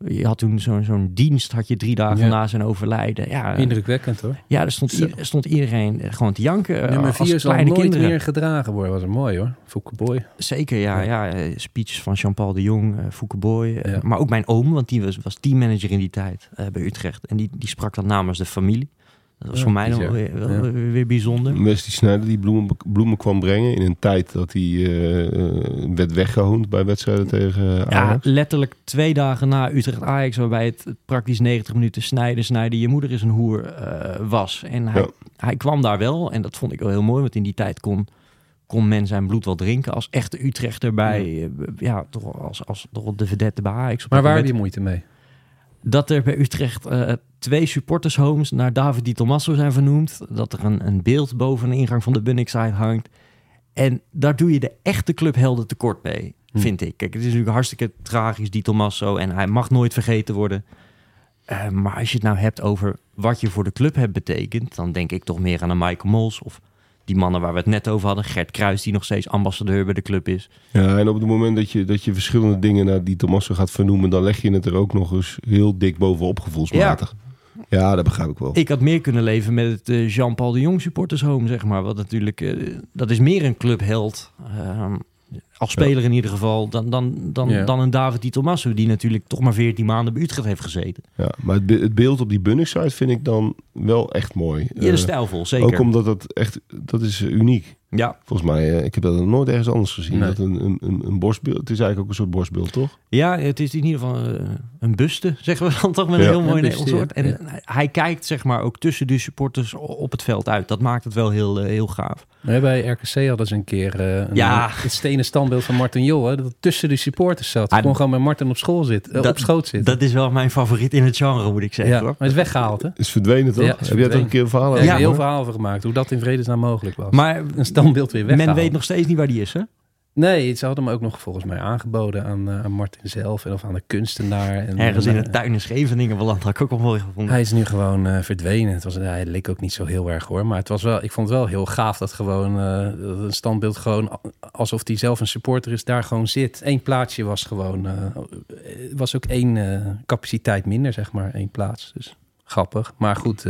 je had toen zo'n zo'n dienst, had je drie dagen Ja. na zijn overlijden. Ja, Indrukwekkend hoor. ja, er stond, Zo. ieder- stond iedereen eh, gewoon te janken. eh, Nummer als 4 zal kleine nooit kinderen. meer gedragen worden. Was een mooi hoor. Fouke Boy. Zeker, ja. ja. eh, speeches van Jean-Paul de Jong, eh Fouke Boy. eh, Ja. Maar ook mijn oom, want die was, was teammanager in die tijd eh, bij Utrecht. En die, die sprak dan namens de familie. Dat was Ja, voor mij nog weer, wel Ja. weer, weer bijzonder. Wesley Sneijder die bloemen, bloemen kwam brengen in een tijd dat hij eh, eh, werd weggehoond bij wedstrijden tegen Ja, Ajax. letterlijk twee dagen na Utrecht-Ajax, waarbij het praktisch 90 minuten snijden, snijden, je moeder is een hoer eh, was. En hij, Ja. hij kwam daar wel en dat vond ik wel heel mooi, want in die tijd kon, kon men zijn bloed wel drinken als echte Utrechter bij, ja, toch als, als toch de vedette bij Ajax. op Maar waar heb je moeite mee? Dat er bij Utrecht eh, twee supportershomes naar David Di Tommaso zijn vernoemd. Dat er een, een beeld boven de ingang van de Bunningside hangt. En daar doe je de echte clubhelden tekort mee, Hm. vind ik. Kijk, het is natuurlijk hartstikke tragisch, Di Tommaso. En hij mag nooit vergeten worden. Eh, maar als je het nou hebt over wat je voor de club hebt betekend... dan denk ik toch meer aan een Michael Mols... of die mannen waar we het net over hadden. Gert Kruis, die nog steeds ambassadeur bij de club is. Ja, en op het moment dat je, dat je verschillende dingen naar die Tommaso gaat vernoemen, dan leg je het er ook nog eens heel dik bovenop gevoelsmatig. Ja, dat begrijp ik wel. Ik had meer kunnen leven met het eh, Jean-Paul de Jong supporters home, zeg maar. Wat natuurlijk, eh, dat is meer een clubheld. ehm, als speler in ieder geval, dan, dan, dan, Ja. dan een David Di Tommaso, die natuurlijk toch maar 14 maanden bij Utrecht heeft gezeten. Ja, maar het, be- het beeld op die Bunningside vind ik dan wel echt mooi. Ja, de Eh, stijlvol, zeker. ook omdat dat echt, dat is uniek. Ja, Volgens mij, eh, ik heb dat nooit ergens anders gezien. Nee. Dat een, een, een, een borstbeeld, het is eigenlijk ook een soort borstbeeld, toch? ja, het is in ieder geval eh, een buste, zeggen we dan toch met Ja. een heel mooi Nederlands woord. ja. En hij kijkt zeg maar ook tussen de supporters op het veld uit. Dat maakt het wel heel, eh, heel gaaf. Nee, bij RKC hadden ze een keer eh, een, Ja. het stenen standbeeld van Martin Jol. Hè, dat tussen de supporters zat. Ah, Gewoon gewoon met Martin op school zitten. eh, dat- op schoot zitten. Dat is wel mijn favoriet in het genre, moet ik zeggen. ja, hoor. maar het is weggehaald hè. Is verdwenen, toch? Ja, is heb jij daar een keer een verhaal over? je Ja. heel verhaal over gemaakt. Hoe dat in vredesnaam mogelijk was. Maar een standbeeld weer weggehaald. men weet nog steeds niet waar die is, hè? Nee, ze hadden hem ook nog volgens mij aangeboden aan, eh, aan Martin zelf. En of aan de kunstenaar. En, Ergens en, in de tuin in Scheveningen beland, had ik ook al mooi gevonden. Hij is nu gewoon eh, verdwenen. Het was, hij leek ook niet zo heel erg hoor. Maar het was wel, ik vond het wel heel gaaf dat gewoon eh, dat een standbeeld gewoon alsof hij zelf een supporter is, daar gewoon zit. Eén plaatsje was gewoon, was ook één capaciteit minder, zeg maar, één plaats. Dus grappig. Maar goed,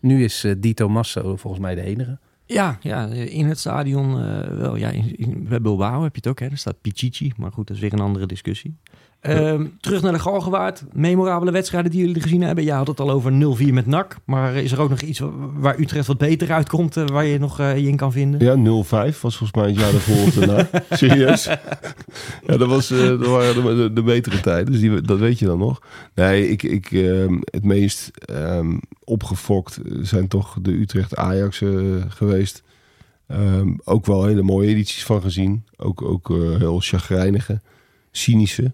nu is Dito Masso volgens mij de enige. Ja, ja, in het stadion eh, wel. Ja, in, in- bij Bilbao heb je het ook, hè. Er staat Pichichi, maar goed, dat is weer een andere discussie. Ehm, terug naar de Galgenwaard. Memorabele wedstrijden die jullie gezien hebben. Je had het al over 0-4 met NAC. Maar is er ook nog iets wa- waar Utrecht wat beter uitkomt... eh, waar je nog eh, je in kan vinden? Ja, 0-5 was volgens mij het jaar daarvoor daarna. Serieus? Ja, dat, was, eh, dat waren de, de, de betere tijden. Dus die, dat weet je dan nog. Nee, ik, ik, ehm, het meest ehm, opgefokt zijn toch de Utrecht-Ajax geweest. Ook wel hele mooie edities van gezien. Ook, ook heel chagrijnige, cynische.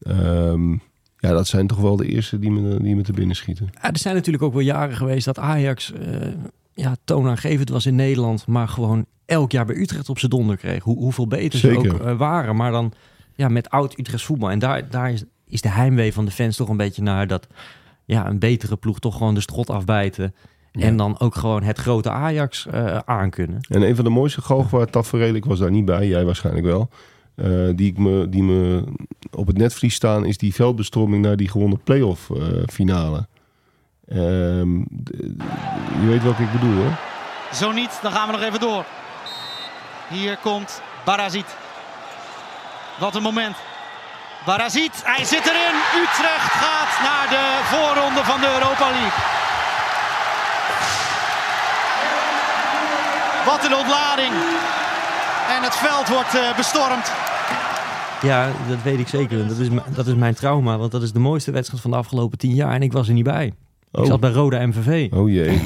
Ehm, ja, dat zijn toch wel de eerste die me, die me te binnen schieten. Ja, er zijn natuurlijk ook wel jaren geweest dat Ajax eh, ja, toonaangevend was in Nederland, maar gewoon elk jaar bij Utrecht op zijn donder kreeg. Hoe, hoeveel beter ze ook eh, waren, maar dan ja, met oud Utrechts voetbal. En daar, daar is, is de heimwee van de fans toch een beetje naar dat ja, een betere ploeg toch gewoon de strot afbijten. Ja. En dan ook gewoon het grote Ajax eh aankunnen. En een van de mooiste galgenwaard tafereelen, ik was daar niet bij, jij waarschijnlijk wel. Eh, die, ik me, die me op het netvlies staan, is die veldbestroming naar die gewonnen playoff eh finale. D- je weet welke ik bedoel, hè? Zo niet, dan gaan we nog even door. Hier komt Barazit. Wat een moment. Barazit, hij zit erin. Utrecht gaat naar de voorronde van de Europa League. Wat een ontlading. En het veld wordt eh, bestormd. Ja, dat weet ik zeker. Dat is, dat is mijn trauma, want dat is de mooiste wedstrijd van de afgelopen tien jaar. En ik was er niet bij. Ik Oh. zat bij Roda MVV. Oh jee,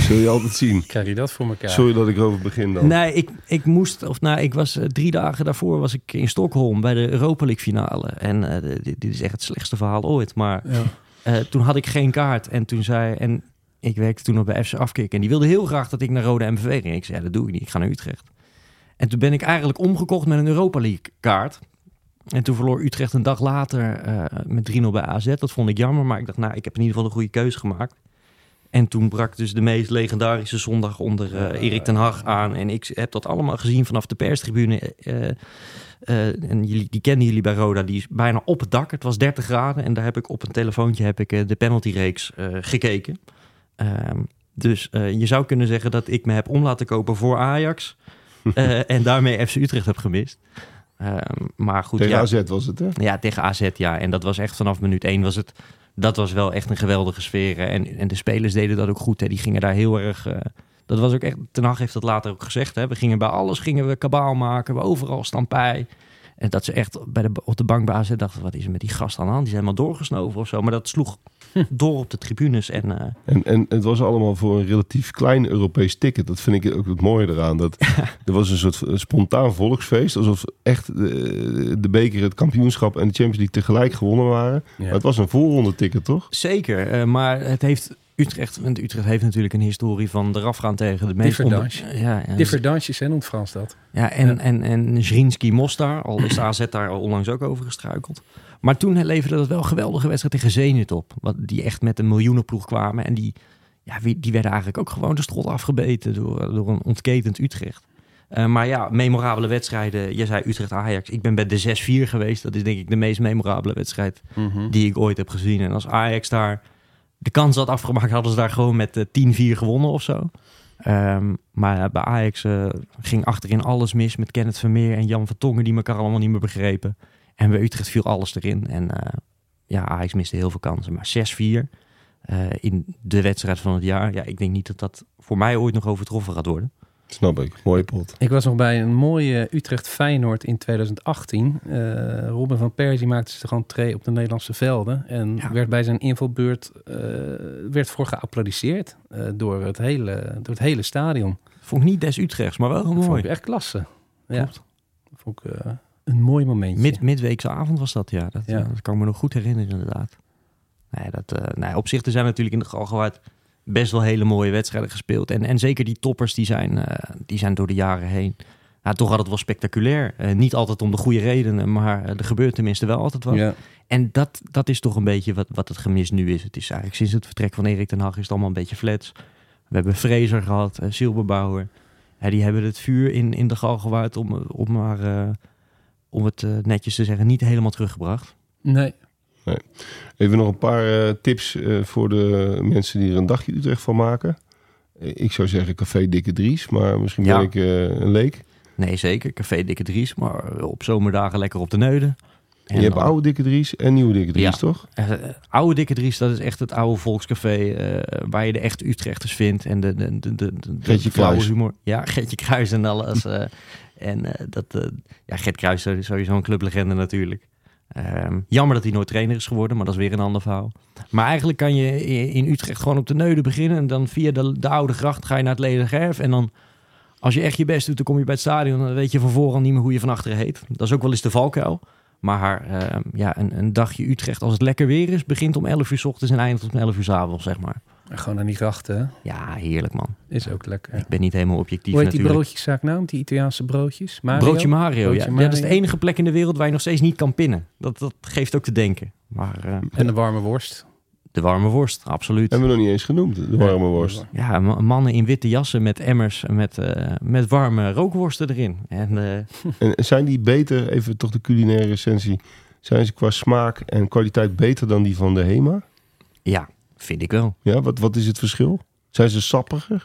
zul je altijd zien. Krijg je dat voor elkaar? Sorry dat ik erover begin dan. Nee, ik, ik moest, of nou, ik was eh, drie dagen daarvoor was ik in Stockholm bij de Europa League finale. En eh, dit, dit is echt het slechtste verhaal ooit. Maar Ja. eh, toen had ik geen kaart en toen zei, en ik werkte toen nog bij FC Afkik en die wilde heel graag dat ik naar Rode MVV ging. Ik zei, ja, dat doe ik niet, ik ga naar Utrecht. En toen ben ik eigenlijk omgekocht met een Europa League kaart. En toen verloor Utrecht een dag later eh, met 3-0 bij AZ. Dat vond ik jammer, maar ik dacht, nou, ik heb in ieder geval een goede keuze gemaakt. En toen brak dus de meest legendarische zondag onder eh, Erik ten Hag aan. En ik heb dat allemaal gezien vanaf de perstribune. eh, en jullie, die kennen jullie bij Roda, die is bijna op het dak. Het was 30 graden en daar heb ik op een telefoontje heb ik, de penaltyreeks gekeken. Ehm, dus je zou kunnen zeggen dat ik me heb om laten kopen voor Ajax. eh, en daarmee FC Utrecht heb gemist. Ehm, maar goed, Tegen ja, AZ was het, hè? ja, tegen AZ, ja. En dat was echt vanaf minuut één was het... Dat was wel echt een geweldige sfeer. hè. En, en de spelers deden dat ook goed. Hè. Die gingen daar heel erg... eh, dat was ook echt... Ten Hag heeft dat later ook gezegd. Hè. We gingen bij alles gingen we kabaal maken. We overal stampij. En dat ze echt bij de, op de bank bij AZ dachten... Wat is er met die gast aan de hand? Die zijn helemaal doorgesnoven of zo. Maar dat sloeg door op de tribunes. En eh, En, en het was allemaal voor een relatief klein Europees ticket. Dat vind ik ook het mooie eraan. Dat, er was een soort spontaan volksfeest. Alsof echt de, de beker, het kampioenschap en de Champions League tegelijk gewonnen waren. Ja. Maar het was een voorronde ticket, toch? zeker. eh, maar het heeft... Utrecht, want Utrecht heeft natuurlijk een historie van eraf gaan tegen de meest... Differdange. ja, ja, hè, noemt Frans dat. Ja, en, Ja. en, en Zrinski Mostar, al is de AZ daar onlangs ook over gestruikeld. Maar toen leverde dat wel geweldige wedstrijd tegen Zenit op. Wat, die echt met een miljoenenploeg kwamen. En die, ja, die werden eigenlijk ook gewoon de strot afgebeten door, door een ontketend Utrecht. Eh, maar ja, memorabele wedstrijden. Je zei Utrecht-Ajax. Ik ben bij de 6-4 geweest. Dat is denk ik de meest memorabele wedstrijd die ik ooit heb gezien. En als Ajax daar de kans had afgemaakt, hadden ze daar gewoon met eh, 10-4 gewonnen of zo. Ehm, maar bij Ajax eh, ging achterin alles mis met Kenneth Vermeer en Jan Vertongen die elkaar allemaal niet meer begrepen. En bij Utrecht viel alles erin. En eh, ja, Ajax miste heel veel kansen. Maar 6-4 eh, in de wedstrijd van het jaar. Ja, ik denk niet dat dat voor mij ooit nog overtroffen gaat worden. Snap ik. Mooie pot. Ik was nog bij een mooie Utrecht-Feyenoord in 2018. Eh, Robin van Persie maakte zich gewoon tree op de Nederlandse velden. En Ja. werd bij zijn invalbeurt eh, werd voor geapplaudisseerd eh, door, het hele, door het hele stadion. Vond ik niet des Utrechts, maar wel heel Dat vond mooi. ik echt klasse. Ja, Klopt. vond ik eh, een mooi momentje. Mid, midweekse avond was dat, ja. Dat, Ja. dat kan ik me nog goed herinneren, inderdaad. Nee, dat, eh, nee, op zich er zijn natuurlijk in de Galgenwaard best wel hele mooie wedstrijden gespeeld. En, en zeker die toppers, die zijn, eh, die zijn door de jaren heen. Ja, toch had het wel spectaculair. Eh, niet altijd om de goede redenen, maar eh, er gebeurt tenminste wel altijd wat. ja. En dat, dat is toch een beetje wat, wat het gemis nu is. Het is eigenlijk sinds het vertrek van Erik ten Hag is het allemaal een beetje flats. We hebben Fraser gehad, uh, Silberbouwer. Ja, die hebben het vuur in, in de Galgenwaard om, om maar, eh, om het netjes te zeggen, niet helemaal teruggebracht. Nee, Even nog een paar eh, tips eh, voor de mensen die er een dagje Utrecht van maken. Eh, ik zou zeggen Café Dikke Dries, maar misschien Ja. ben ik een leek. Nee, zeker. Café Dikke Dries, maar op zomerdagen lekker op de neuden. je hebt oude Dikke Dries en nieuwe Dikke Dries, Ja. toch? Oude Dikke Dries, dat is echt het oude volkscafé waar je de echte Utrechters vindt. En de, de, de, de, de, flauwe Kruis. humor. Ja, Gertje Kruis en alles. en dat, ja, Gert Kruis is sowieso een clublegende natuurlijk. Ehm, jammer dat hij nooit trainer is geworden, maar dat is weer een ander verhaal. Maar eigenlijk kan je in Utrecht gewoon op de Neude beginnen. En dan via de, de Oude Gracht ga je naar het Ledergerf. En dan, als je echt je best doet, dan kom je bij het stadion. Dan weet je van voren niet meer hoe je van achteren heet. Dat is ook wel eens de valkuil. Maar ehm, ja, een, een dagje Utrecht, als het lekker weer is, begint om 11 uur 's ochtends en eindigt om 11 uur 's avonds, zeg maar. Gewoon aan die grachten? Ja, heerlijk man. is ook lekker. Ik ben niet helemaal objectief Hoe heet die natuurlijk. broodjeszaak nou? Die Italiaanse broodjes? Mario? Broodje Mario, Broodje ja. ja. Dat is de enige plek in de wereld waar je nog steeds niet kan pinnen. Dat, dat geeft ook te denken. Maar eh, En de warme worst. de warme worst, absoluut. Hebben we nog niet eens genoemd, de warme worst. Ja, ma- mannen in witte jassen met emmers met, eh, met warme rookworsten erin. En eh, En zijn die beter, even toch de culinaire recensie, zijn ze qua smaak en kwaliteit beter dan die van de Hema? ja, vind ik wel. Ja, wat, wat is het verschil? Zijn ze sappiger?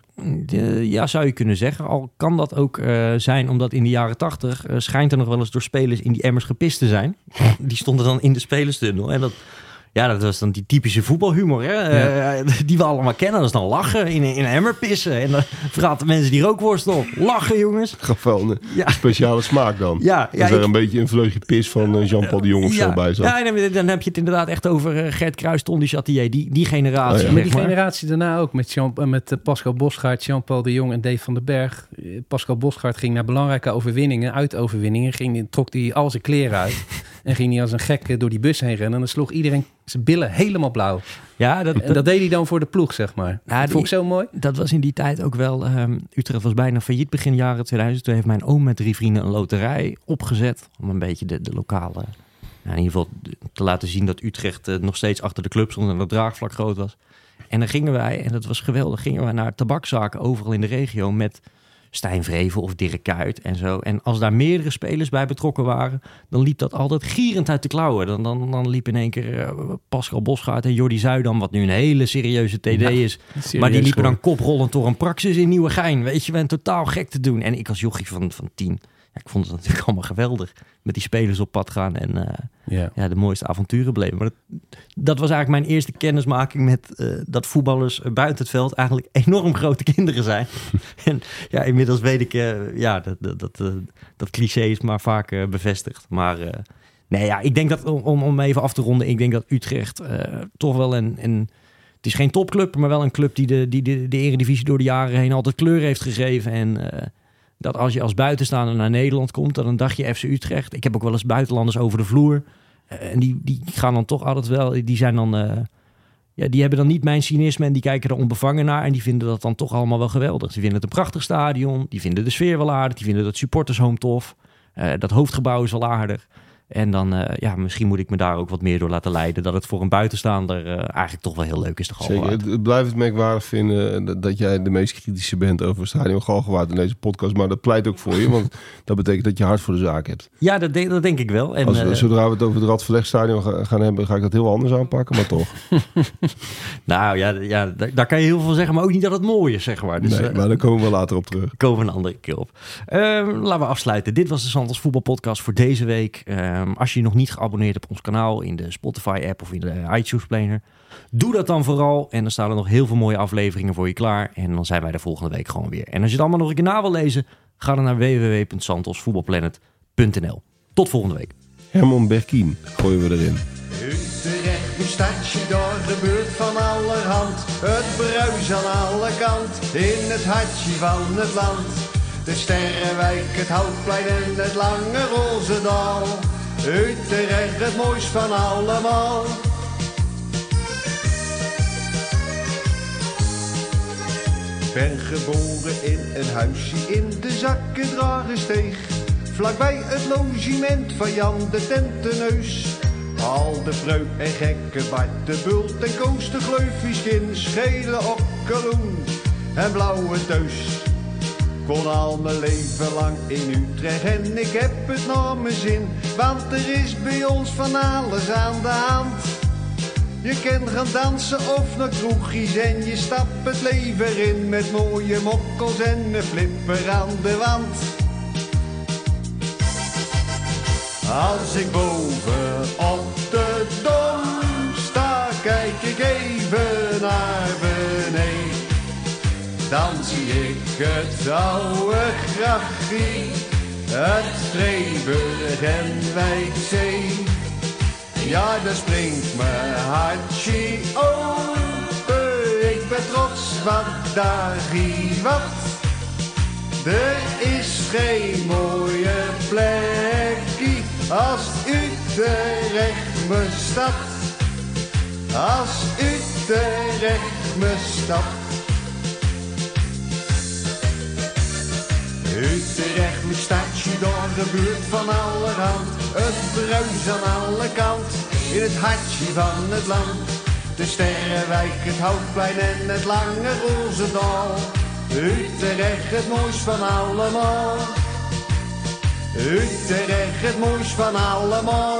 Ja, zou je kunnen zeggen. Al kan dat ook eh, zijn omdat in de jaren tachtig eh, schijnt er nog wel eens door spelers in die emmers gepist te zijn. Die stonden dan in de spelerstunnel. En dat, ja, dat was dan die typische voetbalhumor, hè? Eh, die we allemaal kennen. Dat is dan lachen, in, in een emmer pissen. En dan vragen mensen die rookworst op. Lachen, jongens. Ja. speciale smaak dan. Ja, ja, Als er ik- een beetje een vleugje pis van eh, Jean-Paul de Jong of zo bij zat. ja, dan- dan heb je het inderdaad echt over eh, Gert Kruis, Ton de Chatier, die, die generatie. Oh ja. Maar die maar. generatie daarna ook met, Jean, met Pascal Bosgaard, Jean-Paul de Jong en Dave van den Berg. Pascal Bosgaard ging naar belangrijke overwinningen, uitoverwinningen. Ging, trok hij al zijn kleren uit en ging hij als een gek eh, door die bus heen rennen. En dan sloeg iedereen zijn billen helemaal blauw. Ja, dat, En dat deed hij dan voor de ploeg, zeg maar. Ja, dat vond ik zo mooi. Dat was in die tijd ook wel. ehm, Utrecht was bijna failliet begin jaren 2000. Toen heeft mijn oom met drie vrienden een loterij opgezet. Om een beetje de, de lokale. nou, in ieder geval te laten zien dat Utrecht eh, nog steeds achter de club stond en dat draagvlak groot was. En dan gingen wij, en dat was geweldig, gingen wij naar tabakzaken overal in de regio met Stijn Vrevel of Dirk Kuyt en zo. En als daar meerdere spelers bij betrokken waren, dan liep dat altijd gierend uit de klauwen. Dan, dan, dan liep in één keer eh, Pascal Bosgaard en Jordi Zuidam, wat nu een hele serieuze TD is. Maar die liepen dan koprollend door een praxis in Nieuwegein. Weet je, en totaal gek te doen. En ik als jochie van, van tien, ik vond het natuurlijk allemaal geweldig. Met die spelers op pad gaan en eh, Ja. ja, de mooiste avonturen beleven. Maar dat, dat was eigenlijk mijn eerste kennismaking met eh, dat voetballers buiten het veld eigenlijk enorm grote kinderen zijn. en ja, inmiddels weet ik, eh, ja, dat, dat, dat, dat cliché is maar vaak bevestigd. Maar nee, ja, ik denk dat, om- om, even af te ronden, ik denk dat Utrecht toch wel een, een het is geen topclub, maar wel een club die de, die de, de eredivisie door de jaren heen altijd kleur heeft gegeven. En dat als je als buitenstaander naar Nederland komt, dan een dagje FC Utrecht. Ik heb ook wel eens buitenlanders over de vloer. Eh, en die, die gaan dan toch altijd wel, die zijn dan, eh, ja, die hebben dan niet mijn cynisme en die kijken er onbevangen naar. En die vinden dat dan toch allemaal wel geweldig. Ze vinden het een prachtig stadion, die vinden de sfeer wel aardig, die vinden dat supportershome tof. Eh, dat hoofdgebouw is wel aardig. En dan, eh, ja, misschien moet ik me daar ook wat meer door laten leiden. Dat het voor een buitenstaander eh, eigenlijk toch wel heel leuk is. De Zeker. Het, het blijft het merkwaardig vinden dat- dat jij de meest kritische bent over Stadion Galgenwaard in deze podcast. Maar dat pleit ook voor je, want dat betekent dat je hart voor de zaak hebt. Ja, dat, de- dat denk ik wel. En, Als eh, zodra we het over het Radverlegstadion ga- gaan hebben, ga ik dat heel anders aanpakken, maar toch. nou ja, ja daar, daar kan je heel veel zeggen, maar ook niet dat het mooi is, zeg maar. Dus, nee, eh, maar daar komen we later op terug. komen we een andere keer op. Ehm, laten we afsluiten. Dit was de Santos Voetbalpodcast voor deze week. Ehm, als je je nog niet geabonneerd hebt op ons kanaal in de Spotify-app of in de iTunes-player, doe dat dan vooral. En dan staan er nog heel veel mooie afleveringen voor je klaar. En dan zijn wij de volgende week gewoon weer. En als je het allemaal nog een keer na wil lezen, ga dan naar www.santosvoetbalplanet.nl. Tot volgende week. Herman Berkien gooien we erin. Utrecht, uw stadje, daar gebeurt van allerhand. Het bruis aan alle kant, in het hartje van het land. De Sterrenwijk, het Houtplein en het lange Roosendaal. Utrecht, het mooist van allemaal. Ben geboren in een huisje in de Zakkendragensteeg. Vlakbij het logement van Jan de Tenteneus. Al de preu en gekke Bart de Bult en Koos de Gleufjeskin. Schele okkeloen en blauwe teus. Kon al mijn leven lang in Utrecht en ik heb het naar mijn zin. Want er is bij ons van alles aan de hand. Je kunt gaan dansen of naar kroegjes en je stapt het leven in met mooie mokkels en een flipper aan de wand. Als ik boven op de dom sta, kijk ik even naar beneden. Dan zie ik het oude grachtje, het Vreeburg en Wijkzee. Ja, daar springt mijn hartje open. Ik ben trots, want daar wat. Er is geen mooie plekje als Utrecht mijn stad. Als Utrecht mijn stad. Utrecht, mijn stadje door buurt van alle rand. Het bruis aan alle kant, in het hartje van het land. De Sterrenwijk, het Houtplein en het lange Roosendaal. Utrecht, het mooist van allemaal. Utrecht, het mooist van allemaal.